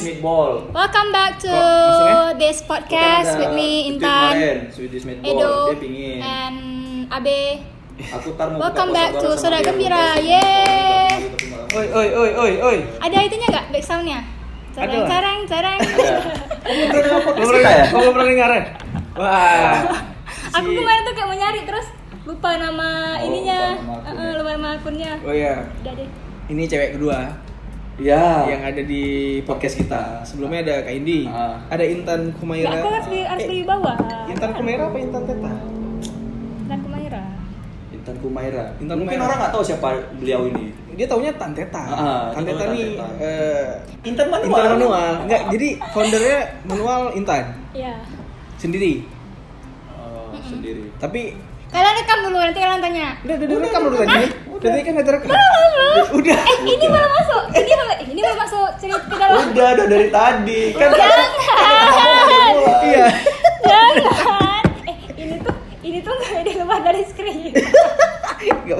Guys. meatball. Welcome back to Oh, this podcast with me Intan, Swedish meatball. Edo, Dia pingin. and Abe. Aku tar mau Welcome back to dia. Gembira. Yeay. malam- Oi, oi, oi, oi, oi. Ada itunya nggak back soundnya? Lah. cereng, cereng. Kamu pernah dengar podcast pernah, dengar ya? Wah. Aku kemarin tuh kayak mau nyari terus lupa nama Oh, ininya, lupa nama akunnya. Eh, eh, lupa nama akunnya. Oh iya, Udah deh. ini cewek kedua Iya. yang ada di podcast kita. Sebelumnya ada Kak Indi, Ah. ada Intan Kumaira. Nggak, aku harus di harus Eh, di bawah. Intan Kumaira apa Intan Teta? Dan Kumaira. Intan Kumaira. Intan Mungkin Kumaira. orang nggak tahu siapa beliau ini. Dia taunya Tan Teta. Ah, Tan dia Teta taunya nih Tan eh, Intan Manual. Intan Manual. Enggak, jadi foundernya Manual Intan Iya. sendiri. Oh, sendiri. Tapi Kalian rekam dulu nanti kalian tanya. udah udah direkam dulu tadi. Tadi kan udah direkam. Udah. Eh, ini belum masuk. Ini belum ini belum masuk cerita ke dalam. Udah, udah dari tadi. Kan Iya. Jangan. Eh, ini tuh ini tuh nggak ada luar dari screen. Gak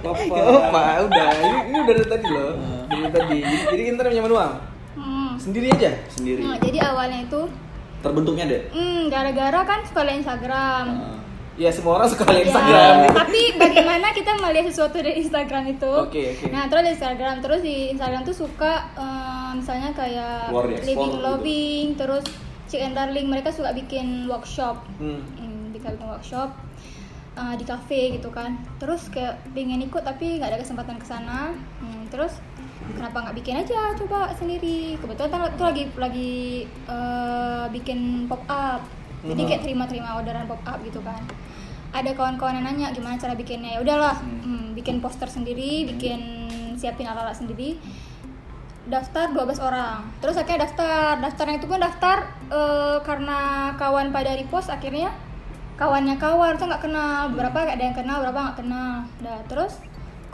apa-apa. Gak apa, udah. Ini, ini udah dari tadi loh. Dari tadi. Jadi, jadi Intan punya manual. Hmm. Sendiri aja. sendiri. Nah, jadi awalnya itu Terbentuknya deh. hmm, gara-gara kan suka liat Instagram. Ah. Ya semua orang suka lihat Ya, Instagram. tapi bagaimana kita melihat sesuatu dari Instagram itu? Oke, oke. Nah, terus di Instagram, terus di Instagram tuh suka eh, misalnya kayak living gitu. loving, terus Chick and Darling mereka suka bikin workshop. Hmm. Hmm, bikin workshop uh, di cafe gitu kan terus kayak pengen ikut tapi nggak ada kesempatan ke sana Hmm, terus kenapa nggak bikin aja coba sendiri kebetulan kan itu lagi lagi uh, bikin pop up jadi kayak terima-terima orderan pop up gitu kan. Ada kawan-kawan yang nanya gimana cara bikinnya. Ya udahlah hmm, bikin poster sendiri bikin siapin alat-alat sendiri. Daftar 12 orang. Terus akhirnya daftar. Daftarnya itu pun daftar eh, karena kawan pada repost akhirnya kawannya kawan tuh nggak kenal. Beberapa ada yang kenal beberapa nggak kenal. Dah terus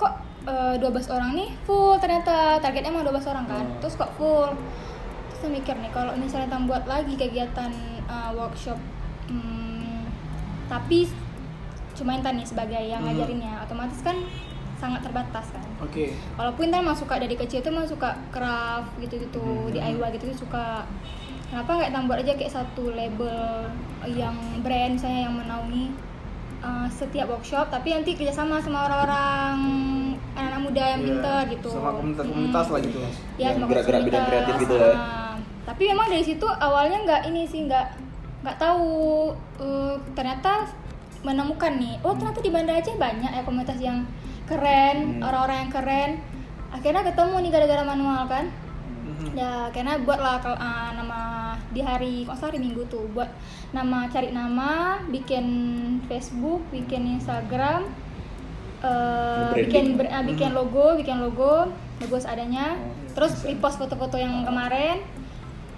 kok eh, 12 orang nih full? Ternyata targetnya emang 12 orang kan. Hmm. terus kok full? Terus saya mikir nih kalau misalnya kita buat lagi kegiatan eh, workshop hmm, tapi cuma Intan nih sebagai yang Hmm. ngajarinnya otomatis kan sangat terbatas kan Oke. walaupun Intan emang suka dari kecil tuh emang suka craft gitu-gitu Hmm. DIY gitu tuh suka kenapa nggak buat aja kayak satu label yang brand saya yang menaungi uh, setiap workshop tapi nanti kerjasama sama orang-orang anak-anak muda yang pinter gitu Sama komunitas-komunitas Mm. lah gitu. ya Yang sama gerak-gerak bidang kreatif gitu ya. Ah, tapi memang dari situ awalnya nggak ini sih nggak nggak tahu uh, ternyata menemukan nih oh ternyata di Banda Aceh banyak ya komunitas yang keren Hmm. orang-orang yang keren akhirnya ketemu nih gara-gara manual kan Mhm. ya karena buatlah uh, nama di hari kok hari minggu tuh buat nama cari nama bikin Facebook bikin Instagram uh, Branding. bikin ber- uh, bikin logo bikin logo logo seadanya Oh, terus repost foto-foto yang kemarin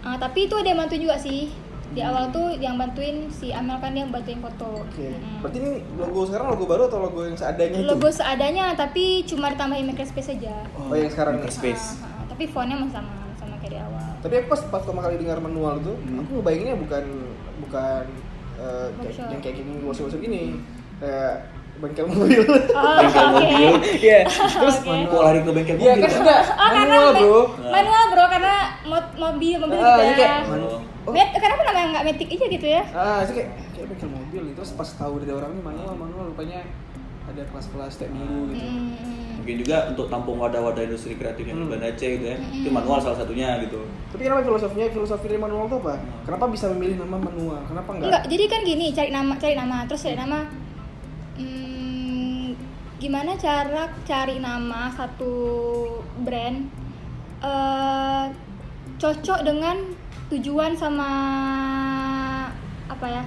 Uh, tapi itu ada yang bantuin juga sih di awal tuh yang bantuin si Amel kan dia yang bantuin foto Oke. Mm-mm. Berarti ini logo sekarang logo baru atau logo yang seadanya itu? logo seadanya tapi cuma ditambahin makerspace aja Oh, yang sekarang. Makerspace. Ah, ah, ah. tapi fontnya masih sama sama kayak di awal Tapi aku pas pas pertama kali dengar manual itu, Hmm. aku ngebayanginnya bukan bukan kayak, Workshop. yang kayak gini workshop gini. Kayak bengkel mobil. Oh, Bengkel oke. mobil. Iya. Terus Oke. Kok lari ke bengkel Iya mobil? kan Pak? enggak Oh, karena manual, me- Bro. manual bro karena mo- mobil mobil Ah, juga. ini kayak Oh. manu- oh. Kenapa namanya nggak metik aja gitu ya? Ah, itu kayak kayak bengkel mobil. Terus pas tahu dari orang ini manual, manual rupanya ada kelas-kelas tiap minggu gitu. Hmm. Mungkin juga untuk tampung wadah-wadah industri kreatif yang di Hmm. Banda Aceh gitu ya. Hmm. Itu manual salah satunya gitu. Tapi kenapa filosofinya filosofi dari manual itu apa? Hmm. Kenapa bisa memilih nama manual? Kenapa enggak? Enggak, jadi kan gini, cari nama, cari nama, terus cari nama. Gimana cara cari nama satu brand eh cocok dengan tujuan sama apa ya?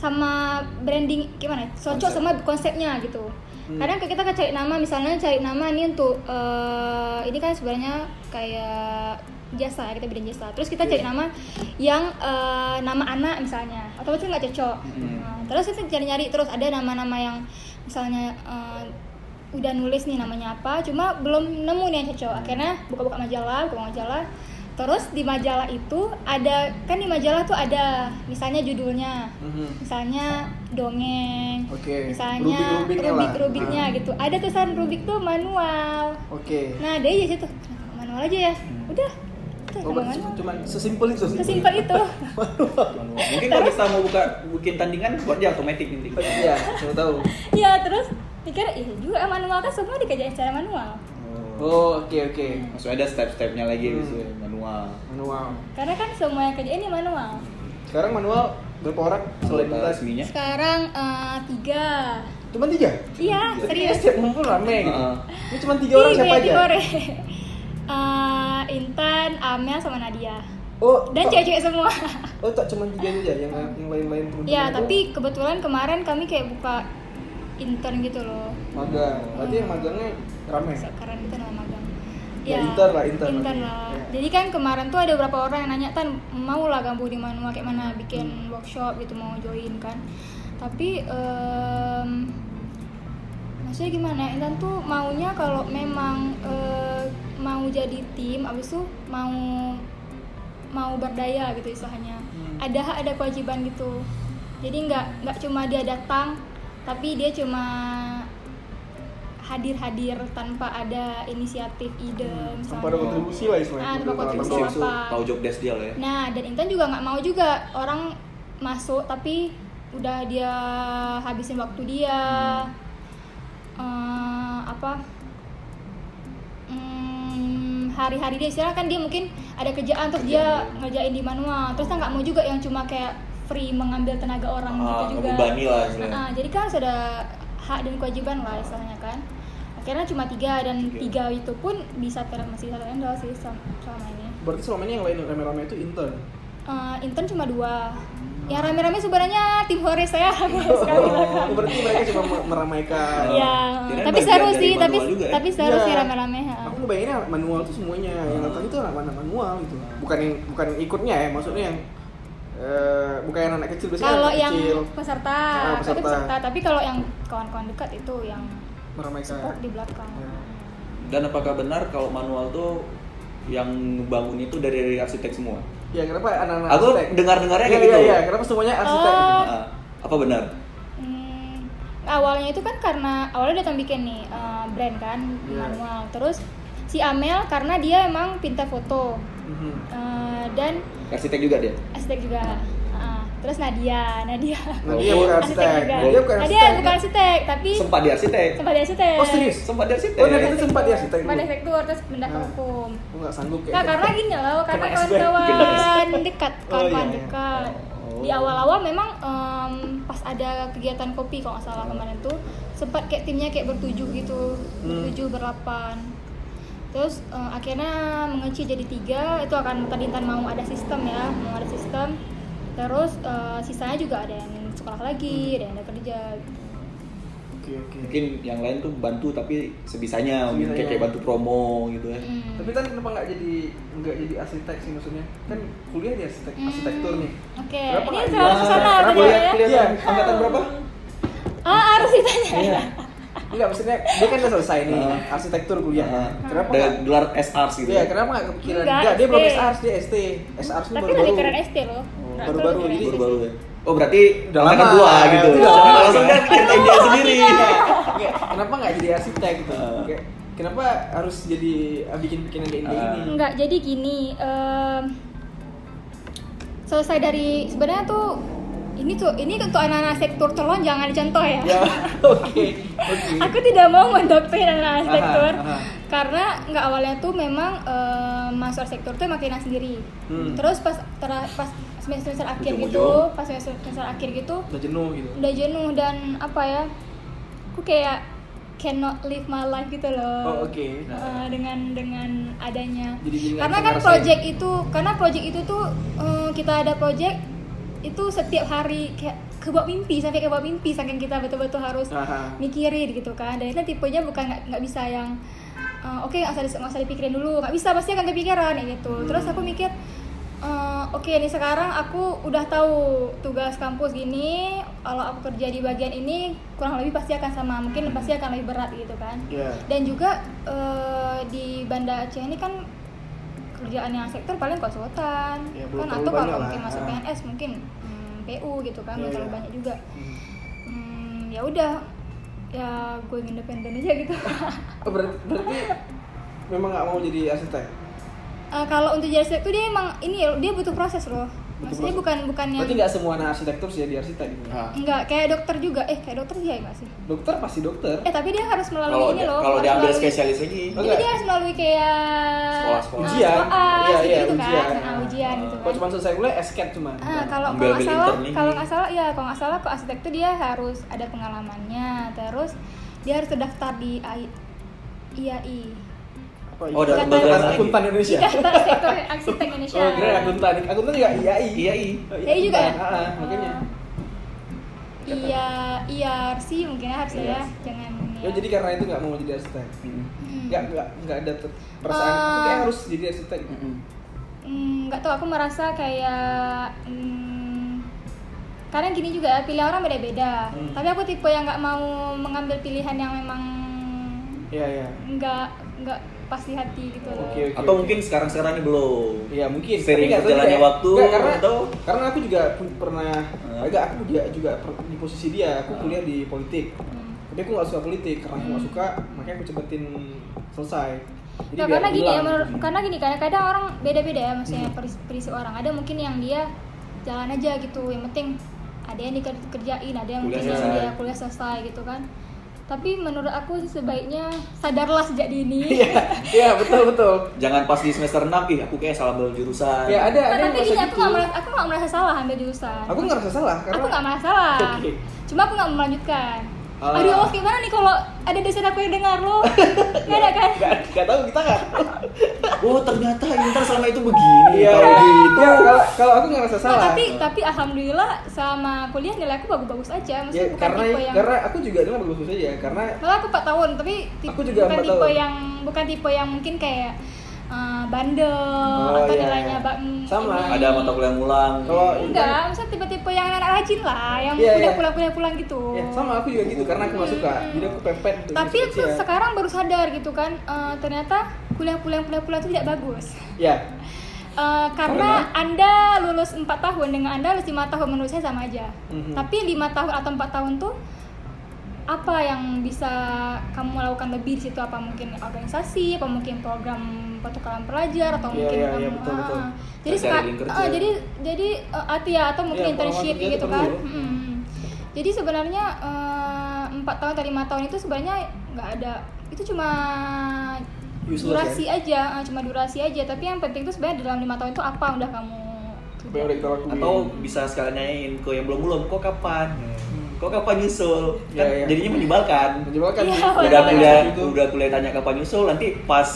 Sama branding gimana? Cocok Konsep. sama konsepnya gitu. Hmm. Kadang kita kan cari nama, misalnya cari nama ini untuk eh, ini kan sebenarnya kayak jasa ya kita bikin jasa. Terus kita cari Iya. nama yang eh, nama anak misalnya, otomatis nggak cocok. Hmm. Nah, terus kita cari-nyari terus ada nama-nama yang misalnya eh, udah nulis nih namanya apa, cuma belum nemu nih yang cocok. Akhirnya buka-buka majalah, buka majalah. Terus di majalah itu ada kan di majalah tuh ada misalnya judulnya, Mhm. misalnya dongeng, Oke. misalnya Rubik-rubiknya lah. rubik rubiknya Ah. gitu. Ada tulisan rubik tuh manual. Oke. Nah dari situ kenapa manual aja ya Hmm. udah Oh, berarti manual cuma sesimpel itu. sesimpel itu. Mungkin kalau kita mau buka bikin tandingan buat dia otomatis nanti. Iya, saya tahu. ya terus pikir iya juga manual kan semua dikerjain secara manual Oh, oke oke. Maksudnya ada step-stepnya lagi Hmm. gitu ya, manual. Manual. karena kan semua yang kerjain ini manual Sekarang manual berapa orang selain kita? resminya. sekarang eh, tiga Cuma tiga. iya serius setiap ngumpul rame gitu. Heeh. Ini cuma tiga orang Ih, siapa banyak aja? tiga orang. Eh, Intan, Amel sama Nadia. Oh, dan cewek-cewek semua. Oh, tak cuma tiga aja yang yang lain-lain teman-teman ya itu tapi kebetulan kemarin kami kayak buka intern gitu loh. Magang. Berarti yang magangnya rame. sekarang itu nama magang. Ya, intern lah, intern lagi. lah. Ya. jadi kan kemarin tuh ada beberapa orang yang nanya tan mau lah gabung di manual kayak mana bikin workshop gitu mau join kan? Tapi em, maksudnya gimana Intan tuh maunya kalau memang eh, mau jadi tim abis itu mau mau berdaya gitu istilahnya Hmm. ada hak ada kewajiban gitu jadi nggak nggak cuma dia datang tapi dia cuma hadir-hadir tanpa ada inisiatif ide Tanpa ada kontribusi lah istilahnya. Ah, tanpa kontribusi apa. tahu job desk dia lah ya. Nah, dan Intan juga nggak mau juga orang masuk tapi udah dia habisin waktu dia eh, apa? Hmm, hari-hari dia istilah kan dia mungkin ada kerjaan terus dia ngerjain di manual. Terus kan nggak mau juga yang cuma kayak free mengambil tenaga orang Ah, gitu juga. lah istilahnya. Ah, jadi kan sudah hak dan kewajiban lah istilahnya kan. Akhirnya cuma tiga dan Tiga. tiga itu pun bisa ter masih bisa terhandle sih selama, ini. Berarti selama ini yang lain yang rame-rame itu intern. Eh, intern cuma dua yang rame-rame sebenarnya tim hore saya rame sekali lah Oh, berarti mereka cuma me- meramaikan. ya Kirain tapi seru sih tapi ya? tapi seru Iya. sih rame-rame. Aku ngebayanginnya manual tuh semuanya. Yang datang itu anak-anak manual gitu. Bukan yang bukan yang ikutnya ya, maksudnya yang eh, bukan yang anak kecil biasanya kalau anak yang kecil peserta, Ah, tapi peserta. peserta tapi kalau yang kawan-kawan dekat itu yang meramaikan. support di belakang Ya. Dan apakah benar kalau manual tuh yang ngebangun itu dari arsitek semua? Ya kenapa anak-anak Aku dengar-dengarnya Iya, kayak iya, gitu. Iya, kenapa semuanya arsitek? Oh. gitu? Ah, apa benar? Hmm, awalnya itu kan karena awalnya datang bikin nih eh, brand kan Iya. manual terus si Amel karena dia emang pintar foto Mhm. Eh, dan Arsitek juga dia. arsitek juga terus Nadia Nadia Nah, dia bukan arsitek arsitek. juga Dia bukan Nadia arsitek. bukan arsitek tapi Sempat di arsitek. sempat di arsitek Oh serius? Sempat di arsitek. Oh, Nadia itu sempat di arsitek sempat di arsitektur terus pindah ke Ah. hukum Aku nggak sanggup kayak Nah, karena gini loh, karena kawan-kawan dekat, Oh, kawan-kawan iya, iya. dekat. Oh. Di awal-awal memang em, pas ada kegiatan kopi kalau nggak salah kemarin tuh sempat kayak timnya kayak bertujuh gitu, Hmm. bertujuh berdelapan. Terus eh, akhirnya mengecil jadi tiga, itu akan tadi mau ada sistem ya, mau ada sistem. Terus eh, sisanya juga ada yang sekolah lagi, ada yang ada kerja. Gitu. Oke oke. Mungkin yang lain tuh bantu tapi sebisanya, mungkin kayak, kayak bantu promo gitu ya. Hmm. Tapi kan kenapa nggak jadi nggak jadi arsitek sih maksudnya? Kan kuliah di arsitek Hmm. arsitektur nih. Oke, Kenapa ini ke sana Kenapa tadi kuliah- ya. kuliah- Iya, angkatan berapa? Ah, harus ditanya. Iya. Enggak maksudnya dia kan udah selesai nih Ah. arsitektur kuliah. Ah, Kenapa Dengan nggak? gelar SARS gitu. Iya, kenapa nggak kepikiran? Enggak, dia belum. SARS, dia ST. SARS ini Tapi dari keren ST loh. Baru-baru, keren Baru-baru ya. Oh berarti Udah lama, dua ya, gitu. udah lama. langsung kan ceritain dia sendiri. Kayak, kenapa nggak jadi arsitek gitu? Ah. Kenapa harus jadi ah, bikin-bikin yang kayak Ah. ini? Enggak, jadi gini, selesai dari sebenarnya tuh ini tuh ini untuk anak-anak sektor tolong jangan dicontoh ya. Ya, oke, oke. Aku tidak mau mendoktrin anak sektor Aha, aha. karena nggak awalnya tuh memang em, masuk sektor tuh makin sendiri. Hmm. Terus pas tera- pas semester semester akhir Ujung-ujung. gitu, pas semester semester akhir gitu Udah jenuh gitu. udah jenuh dan apa ya? Aku kayak cannot live my life gitu loh. Oh, oke. Eh, dengan dengan adanya Jadi- karena kan project itu karena project itu tuh eh, kita ada project itu setiap hari kayak kebawa mimpi sampai kebawa mimpi saking kita betul-betul harus Aha. mikirin gitu kan dan itu tipenya bukan nggak nggak bisa yang eh, oke nggak usah nggak usah dipikirin dulu nggak bisa pasti akan kepikiran kayak gitu Hmm. terus aku mikir eh, oke nih sekarang aku udah tahu tugas kampus gini. Kalau aku kerja di bagian ini kurang lebih pasti akan sama. Mungkin pasti akan lebih berat gitu kan. Iya. dan juga eh, di Banda Aceh ini kan kerjaan yang sektor paling konsultan. Ya, belum kan atau kalau mungkin masuk Ah. PNS mungkin hmm, PU gitu kan Ya, belum terlalu ya. banyak juga. Hmm. hmm, ya udah. Ya gue independen aja gitu. Oh, berarti, berarti memang nggak mau jadi arsitek Eh, kalau untuk jadi arsitek tuh dia emang ini ya, dia butuh proses loh. Maksudnya bukan bukan yang berarti nggak semua anak arsitektur sih jadi arsitek gitu? Nah, enggak kayak dokter juga. Eh kayak dokter iya nggak sih? Dokter pasti dokter. Eh tapi dia harus melalui kalau ini dia- loh kalau diambil melalui- spesialis lagi. Oh, jadi enggak. dia harus melalui kayak Sekolah-sekolah. ah, Ujian. Iya, iya, gitu ujian. kan nah, ujian gitu kalau kan cuma selesai kuliah esket cuma. Ah, kalau Ambil- kalau nggak ambil salah, kalau nggak salah ya kalau nggak salah kok arsitek tuh dia harus ada pengalamannya, terus dia harus terdaftar di AI, IAI, Apa, Oh, lagi. akuntan Indonesia Ikatan Sektor Arsitek Indonesia. oh kira akuntan akuntan juga IAI iya iya Oh, IAI juga ya? akuntan. Ah, ah, makanya Oh. Iya, IRC mungkin harus ya, Iya. jangan. ya jadi karena itu nggak mau jadi arsitek Mm. Hmm. nggak nggak nggak ada perasaan Ah. kayak harus jadi arsitek. Hmm, nggak tahu aku merasa kayak hmm, karena gini juga pilihan orang beda-beda. Hmm. Tapi aku tipe yang nggak mau mengambil pilihan yang memang Iya iya. nggak nggak pasti hati gitu loh. Oke oke. atau oke. mungkin sekarang sekarang ini belum Iya mungkin. Sering berjalannya juga ya. waktu, Nggak, karena atau- karena aku juga pernah Hmm. agak aku dia juga per- di posisi dia. Aku Hmm. kuliah di politik. Hmm. Tapi aku nggak suka politik karena aku nggak Hmm. suka makanya aku cepetin selesai. Jadi Nggak, biar karena gini ya, menurut, karena gini kadang-kadang orang beda-beda ya maksudnya perisi, perisi orang. Ada mungkin yang dia jalan aja gitu, yang penting ada yang dikerjain, ada yang Kuliah mungkin yang selesai. dia kuliah selesai gitu kan. Tapi menurut aku sih sebaiknya sadarlah sejak dini. Iya iya betul betul. jangan pas di semester 6 ih aku kayak salah ambil jurusan Ya ada Nah, ada tapi merasa gini aku gitu. nggak merasa, aku nggak merasa salah ambil jurusan. Aku nggak rasa salah karena aku nggak merasa salah. Cuma aku nggak melanjutkan. Ah. Aduh, awas gimana nih kalau ada dosen aku yang dengar lo? Gak ada kan? nggak nggak tahu kita kan. oh ternyata Intan selama itu begini Iya kalau iya. gitu Iya, Kalau kalau aku nggak rasa Nah, salah. tapi tapi alhamdulillah selama kuliah nilai aku bagus-bagus aja. ya Maksudnya bukan karena tipe yang karena aku juga dulu bagus saja karena Malah aku 4 tahun, tapi tipe, Aku juga bukan 4 tipe tahun. yang bukan tipe yang mungkin kayak eh, bandel Oh, atau iya, nilainya iya. bak- mm, Sama. ini. ada mata kuliah ngulang Kalau- enggak, misalnya tipe-tipe yang anak rajin lah, yang Iya, kuliah iya. pulang kuliah pulang gitu. ya sama aku juga gitu karena aku nggak suka jadi aku pepet gitu, Tapi aku skripsian. sekarang baru sadar gitu kan, eh, ternyata kuliah pulang kuliah pulang itu tidak bagus. ya Eh, karena, anda lulus 4 tahun dengan anda lulus 5 tahun menurut saya sama aja. Mhm. Tapi 5 tahun atau 4 tahun tuh apa yang bisa kamu lakukan lebih di situ apa mungkin organisasi apa mungkin program pertukaran pelajar atau Iya, mungkin iya, kamu iya, betul, ah, betul. jadi Cari seka- link kerja. ah, jadi jadi arti ya atau mungkin Iya, internship gitu itu kan perlu. Hmm. jadi sebenarnya eh, empat tahun atau lima tahun itu sebenarnya nggak ada itu cuma Useless, durasi aja ah, cuma durasi aja tapi yang penting itu sebenarnya dalam lima tahun itu apa udah kamu atau bisa sekalian nanyain ke yang belum belum kok kapan kok kapan nyusul Iya, kan iya. jadinya menyebalkan menjebalkan sih. benar. udah kuliah udah kuliah tanya kapan nyusul nanti pas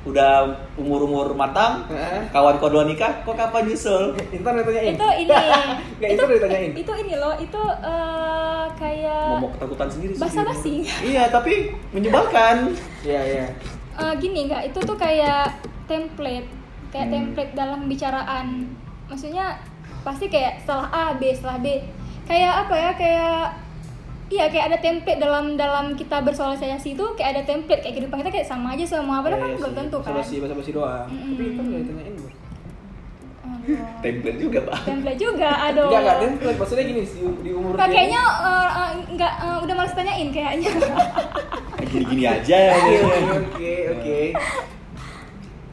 udah umur umur matang kawan kodua nikah kok kapan nyusul? Intan udah tanyain. Itu ini. Nggak, itu ditanyain itu ini loh itu eh, kayak momok ketakutan sendiri sih. basa-basi. Iya tapi menyebalkan. Iya iya. Eh, gini nggak itu tuh kayak template. Kayak Hmm. template dalam pembicaraan maksudnya pasti kayak setelah A B setelah B. Kayak apa ya kayak iya kayak ada template dalam dalam kita bersosialisasi itu kayak ada template kayak kehidupan kita kayak sama aja semua padahal kan belum tentu kan basa basi basi doang Mm-mm. tapi Intan udah ditanyain Aduh. template juga pak template juga aduh enggak enggak template maksudnya gini di, di umur dia kayaknya eh, nggak eh, udah males tanyain kayaknya gini gini aja Oke gitu. oke oke oke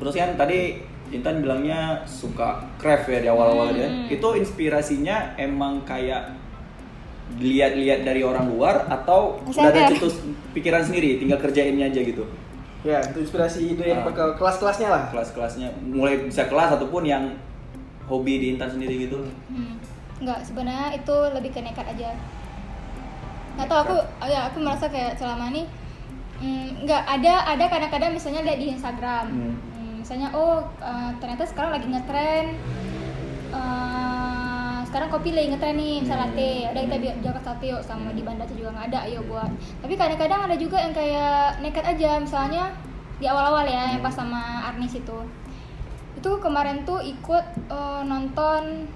terus kan tadi Intan bilangnya suka craft ya di awal-awal ya. Hmm. Itu inspirasinya emang kayak dilihat-lihat dari orang luar atau udah ada cetus pikiran sendiri, tinggal kerjainnya aja gitu. ya itu inspirasi ide yang Ah. bakal kelas-kelasnya lah Kelas-kelasnya mulai bisa kelas ataupun yang hobi di Intan sendiri gitu. Hmm, nggak sebenarnya itu lebih ke nekat aja nggak tahu aku ya aku merasa kayak selama ini mm, nggak ada ada kadang-kadang misalnya lihat di Instagram Hmm. Hmm, misalnya oh eh, ternyata sekarang lagi ngetren eh, sekarang kopi lagi ngetren nih misal Hmm. latte udah kita biar jaga latte yuk sama di Banda tuh juga nggak ada ayo buat tapi kadang-kadang ada juga yang kayak nekat aja misalnya di awal-awal ya yang pas sama Arnis itu itu kemarin tuh ikut eh, nonton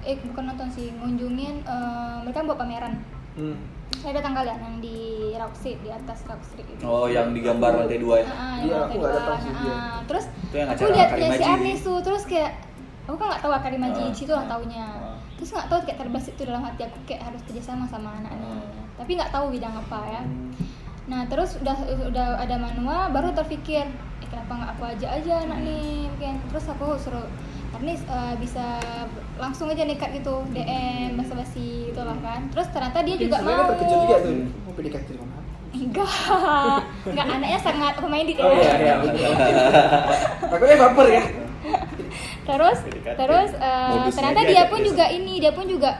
eh bukan nonton sih ngunjungin eh, mereka buat pameran hmm. saya datang kalian yang di Rock Street di atas Rock Street itu Oh, yang digambar lantai dua ya. Nah, Iya, aku nggak dua. datang sih, Nah, iya. terus Itu yang aku lihat si. Arnis tuh terus kayak aku kan nggak tahu Karim Haji Ah, di situ lah ah, taunya ah. Terus nggak tahu kayak terbesit itu dalam hati aku kayak harus kerjasama sama anak ini Ah. tapi nggak tahu bidang apa ya Hmm. nah terus udah udah ada manual baru terpikir eh, kenapa nggak aku aja aja anak nih mungkin terus aku suruh karena eh, bisa langsung aja nekat gitu DM basa-basi gitu lah kan terus ternyata dia juga mau terkejut juga tuh. Hmm. Mau PDKT mana? enggak enggak anaknya sangat pemain di Oh iya iya. oke. Takutnya baper ya. Terus PDKT. terus Modusnya ternyata dia pun juga ini dia pun juga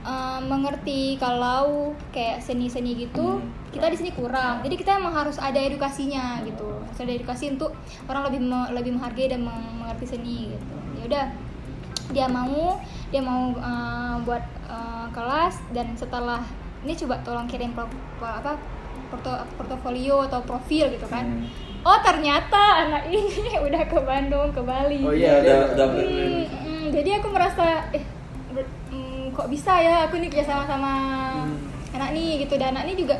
eh, mengerti kalau kayak seni-seni gitu Hmm. kita di sini kurang jadi kita emang harus ada edukasinya gitu harus ada edukasi untuk orang lebih me- lebih menghargai dan meng- mengerti seni gitu ya udah dia mau dia mau eh, buat eh, kelas dan setelah ini coba tolong kirim pro, pro- apa porto- portofolio atau profil gitu kan Hmm. Oh ternyata anak ini udah ke Bandung ke Bali Oh iya, udah udah Hmm, hmm, jadi aku merasa eh hmm, kok bisa ya aku nih kerja sama sama Hmm. anak nih gitu dan anak ini juga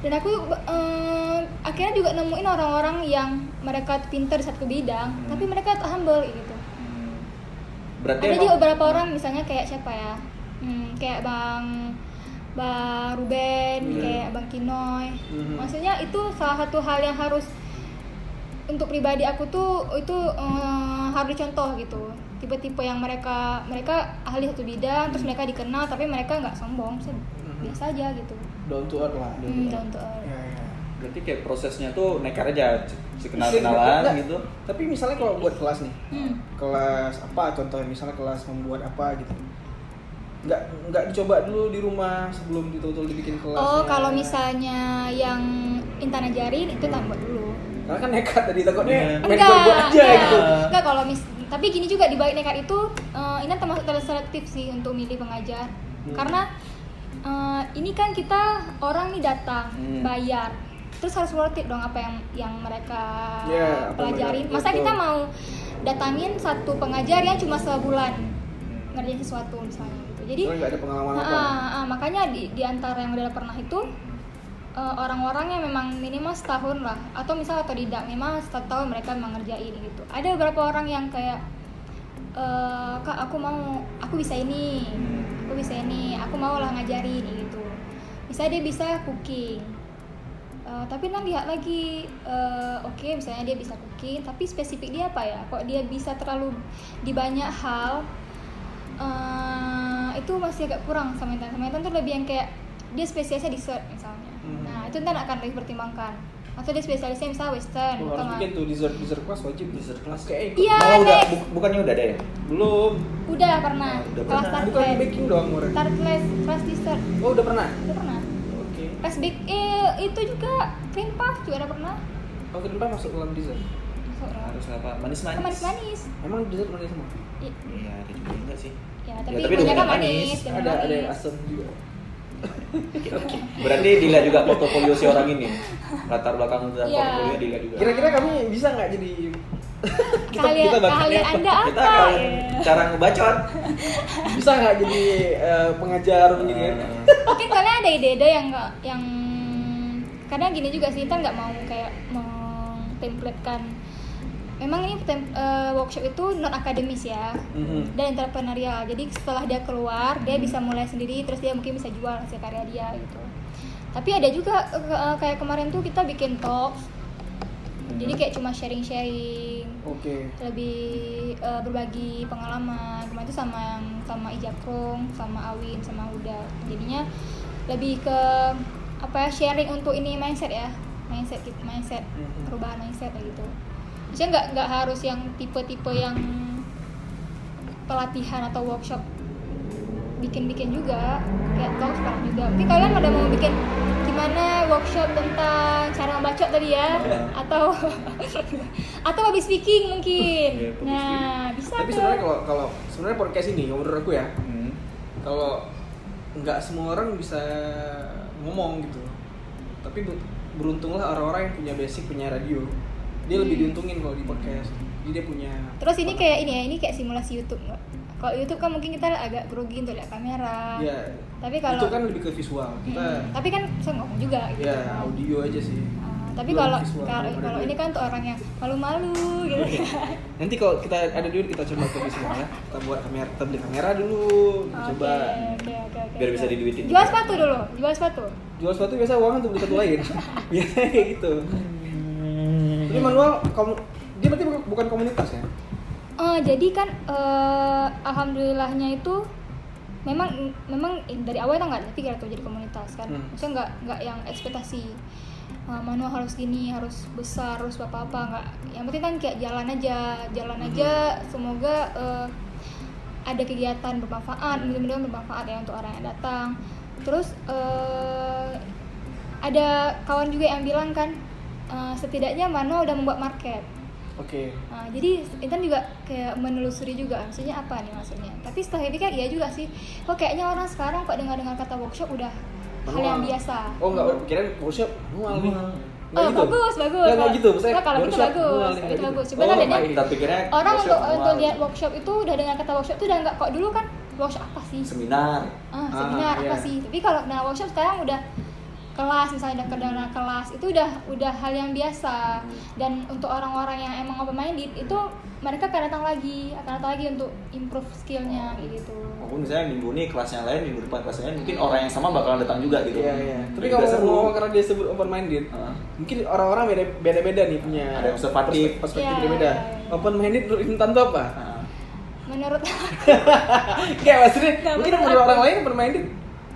dan aku eh, akhirnya juga nemuin orang-orang yang mereka pinter di satu bidang Hmm. tapi mereka humble gitu Hmm. Berarti ada juga beberapa orang misalnya kayak siapa ya Hmm, kayak bang bang Ruben Hmm. kayak bang Kinoy Mhm. maksudnya itu salah satu hal yang harus untuk pribadi aku tuh itu eh, harus dicontoh gitu tipe-tipe yang mereka mereka ahli satu bidang terus mereka dikenal tapi mereka nggak sombong Mhm. biasa aja gitu Down to earth lah. Hmm, down to earth. Ya, ya. Berarti kayak prosesnya tuh nekat aja, kenal Iya, kenalan gitu. Tapi misalnya kalau buat kelas nih, Hmm. kelas apa contohnya misalnya kelas membuat apa gitu. Nggak nggak dicoba dulu di rumah sebelum betul-betul dibikin kelas. oh kalau misalnya yang Intan ajarin itu tak buat dulu Karena kan nekat tadi takutnya Iya. main enggak buat aja enggak, gitu. enggak kalau mis tapi gini juga di balik nekat itu eh, ini termasuk terselektif sih untuk milih pengajar Hmm. karena eh, ini kan kita orang nih datang Hmm. bayar terus harus worth it dong apa yang yang mereka Ya, apa pelajarin mereka- masa betul. kita mau datangin satu pengajar yang cuma sebulan ngerjain sesuatu misalnya gitu jadi nggak ada pengalaman apa. Ah, ah, makanya di, di antara yang udah pernah itu eh, orang-orang yang memang minimal setahun lah. Atau misal atau tidak minimal satu tahun mereka memang ngerjain gitu. Ada beberapa orang yang kayak eh, kak aku mau aku bisa ini aku bisa ini aku mau lah ngajarin gitu. Misalnya dia bisa cooking. Eh, tapi nanti lihat lagi eh, oke misalnya dia bisa cooking tapi spesifik dia apa ya? Kok dia bisa terlalu di banyak hal eh, itu masih agak kurang sama Intan. Sama Intan tuh lebih yang kayak dia spesialisnya dessert misalnya itu Intan akan lebih pertimbangkan atau dia spesialisnya misalnya western Oh, atau harus bikin tuh dessert dessert kelas wajib Dessert kelas. Kayak ikut. Iya, Oh, udah bu- bukannya udah ada ya? Belum. udah pernah Oh, udah kelas pernah. Bukan class baking doang orang. tart class kelas dessert Oh, udah pernah. udah pernah Oke. kelas bake eh, itu juga cream puff juga udah pernah Oh, kenapa masuk dalam dessert? masuk Harus apa? Manis-manis. Ke manis-manis Emang dessert manis semua? I- Iya, ada juga enggak sih? ya Ya, tapi, tapi kebanyakan dominan manis, manis. Ada ada yang manis. asam juga. Oke, oke. Berarti dilihat juga portofolio si orang ini. Latar belakang dan Iya. portofolio dilihat juga. Kira-kira kami bisa nggak jadi Keahlian, bakal keahlian lihat anda kita apa? akan ya? cara ngebacot. bisa nggak jadi eh, pengajar begini ya? Eh, Mungkin kalian ada ide-ide yang nggak yang karena gini juga sih kita nggak mau kayak mengtemplatekan memang ini eh, workshop itu non akademis ya? Mhm. dan entrepreneurial. Jadi setelah dia keluar dia bisa mulai sendiri terus dia mungkin bisa jual hasil karya dia gitu. Tapi ada juga eh, kayak kemarin tuh kita bikin talk jadi kayak cuma sharing-sharing. Oke. lebih eh, berbagi pengalaman. Kemarin itu sama yang sama Ijakrong sama Awin sama Huda. Jadinya lebih ke apa ya sharing untuk ini mindset ya. Mindset mindset Mhm. perubahan mindset kayak gitu Maksudnya nggak nggak harus yang tipe-tipe yang pelatihan atau workshop bikin-bikin juga kayak talk sekarang juga mungkin kalian ada mau bikin gimana workshop tentang cara membacot tadi ya atau atau public speaking mungkin Iya, public nah bisa Tapi sebenarnya kalau kalau sebenarnya podcast ini menurut aku ya, hmm. kalau nggak semua orang bisa ngomong gitu. Tapi ber- beruntunglah orang-orang yang punya basic punya radio. Dia lebih diuntungin kalau di podcast. Jadi dia punya terus ini kayak ini ya ini kayak simulasi YouTube nggak kalau YouTube kan mungkin kita agak grogi untuk lihat kamera ya tapi kalau itu kan lebih ke visual. Kita Hmm, tapi kan bisa ngomong juga gitu ya audio aja sih. Ah, tapi kalau kalau ini kan untuk orang yang malu-malu gitu kan Nanti kalau kita ada duit kita coba ke visual ya. Kita buat kamera, kita beli kamera dulu, kita coba. Oke, oke, oke, Biar bisa diduitin Jual sepatu dulu, jual sepatu. Jual sepatu biasa uang untuk beli sepatu lain. Biasanya kayak gitu. Tapi manual kamu dia berarti bukan- komunitas ya? Eh, jadi kan eh, alhamdulillahnya itu memang memang dari awal kita nggak pikir tuh jadi komunitas kan. Hmm. maksudnya nggak nggak yang ekspektasi eh, manual harus gini harus besar harus apa apa nggak. Yang penting kan kayak jalan aja jalan aja. Semoga eh, ada kegiatan bermanfaat mudah-mudahan bermanfaat ya untuk orang yang datang. Terus eh, ada kawan juga yang bilang kan eh, setidaknya manual udah membuat market Oke. Nah, jadi Intan juga kayak menelusuri juga maksudnya apa nih maksudnya. Tapi setelah pikir iya juga sih. Kok kayaknya orang sekarang kok dengar-dengar kata workshop udah hal yang Manual. biasa. Oh enggak, kirain workshop manual nih. Manual. Nggak Oh, gitu? bagus, bagus. Nggak, nggak gitu, maksudnya Nah, kalau workshop bagus, manual kalau gitu gitu. bagus. Coba Oh. Tapi kira Orang untuk manual. untuk lihat workshop itu udah dengar kata workshop itu udah nggak kok dulu kan workshop apa sih? seminar. Ah, Ah, seminar apa iya. sih? Tapi kalau nah workshop sekarang udah kelas misalnya udah kedengar kelas itu udah udah hal yang biasa dan untuk orang-orang yang emang open minded itu mereka akan datang lagi akan datang lagi untuk improve skillnya kayak gitu Maupun misalnya minggu ini kelasnya lain, minggu depan kelasnya lain, mungkin orang yang sama bakalan datang juga gitu. Iya, iya. Tapi kalau seru. ngomong karena dia sebut open minded, Ah. mungkin orang-orang beda beda-beda nih punya Ada yang observatif. perspek- perspektif Iya, beda-beda. iya, iya. Open minded menurut Intan tuh apa? Menurut Kayak maksudnya mungkin menurut aku. orang lain open minded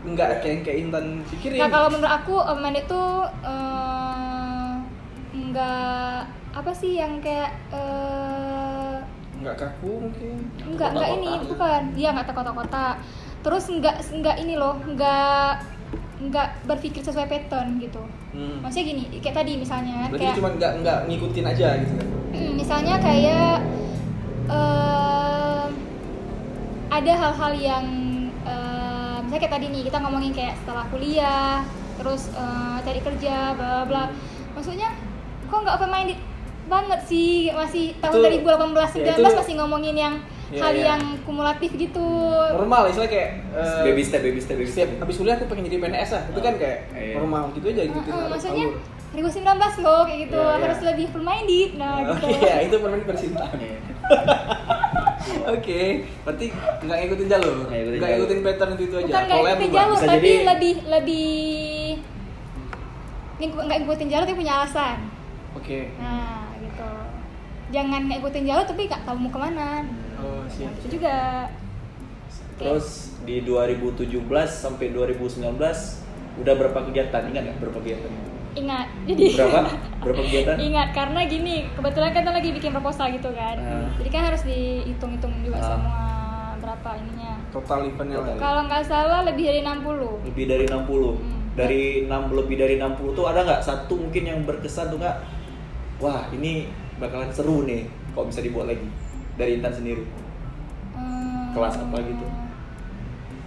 enggak kayak yang kayak Intan pikirin. nah kalau menurut aku open minded itu eh, nggak apa sih yang kayak eh, Enggak kaku mungkin. Enggak, enggak ini, bukan. Dia enggak kotak-kotak. Terus enggak enggak ini loh, enggak enggak berpikir sesuai pattern gitu. Hmm. Maksudnya gini, kayak tadi misalnya Berarti kayak cuma enggak enggak ngikutin aja gitu kan. Hmm, misalnya kayak em, ada hal-hal yang em, misalnya kayak tadi nih kita ngomongin kayak setelah kuliah, terus eh, cari kerja, bla bla bla. Maksudnya kok nggak open minded banget sih masih tahun Itu- 2018 ya, 19 itu- masih ngomongin yang Ya, hal ya. yang kumulatif gitu. Normal istilah kayak eh, baby step, baby step, baby step. habis kuliah aku pengen jadi PNS lah. Itu kan kayak Iya. normal gitu aja ngikutin Heeh, alur- maksudnya alur. 2019 loh kayak gitu Iya, iya. harus lebih open minded nah Oh, gitu. iya, itu permen versi Intan. Oke, berarti nggak ngikutin jalur, Nggak ngikutin nggak ngikutin pattern itu itu aja. bukan nggak Kalau yang ikutin berubah. jalur tapi jadi- lebih lebih nggak ikutin jalur tapi punya alasan Oke. nah gitu jangan nggak ikutin jalur tapi nggak tahu mau ke mana Oh, nah, siap. itu juga Terus di 2017 sampai 2019 udah berapa kegiatan? Ingat nggak berapa kegiatan? Ingat jadi Berapa? Berapa kegiatan? ingat karena gini kebetulan kita lagi bikin proposal gitu kan Ah. jadi kan harus dihitung-hitung juga Ah. semua berapa ininya Total eventnya lah. ya. kalau nggak salah lebih dari 60 Lebih dari 60. Hmm. Dari 6 lebih dari 60 tuh ada nggak satu mungkin yang berkesan tuh nggak? Wah, ini bakalan seru nih kok bisa dibuat lagi dari Intan sendiri. Hmm, Kelas apa gitu?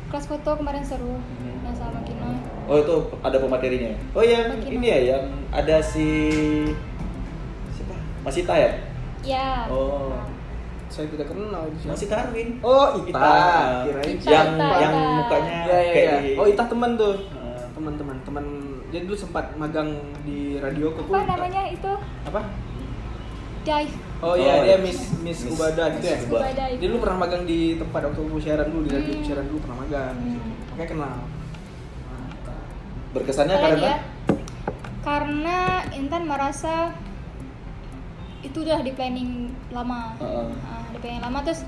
Kelas foto kemarin seru. Hmm. Yang sama Kina. Oh, itu ada pematerinya. ya? Oh, yang Bagaimana? ini ya yang ada si siapa? Masita ya? Ya. Oh. Saya tidak kenal itu siapa. Masih Tarwin. Oh, Ita. Ita. Kirain Ita, yang Ita, yang mukanya Iya, iya, kayak iya. di Oh, Ita teman tuh. Heeh. Teman-teman, teman dia dulu sempat magang di radio kok. Apa namanya itu? Apa? Dive. Oh iya, Oh, dia iya. Miss Miss Miss- Kubada gitu ya. Dive. Dia dulu pernah magang di tempat waktu siaran dulu di radio Hmm. siaran dulu pernah magang. Hmm. Makanya kenal. Berkesannya lagi karena ya? Karena Intan merasa itu udah di planning lama. Heeh. Nah, di planning lama terus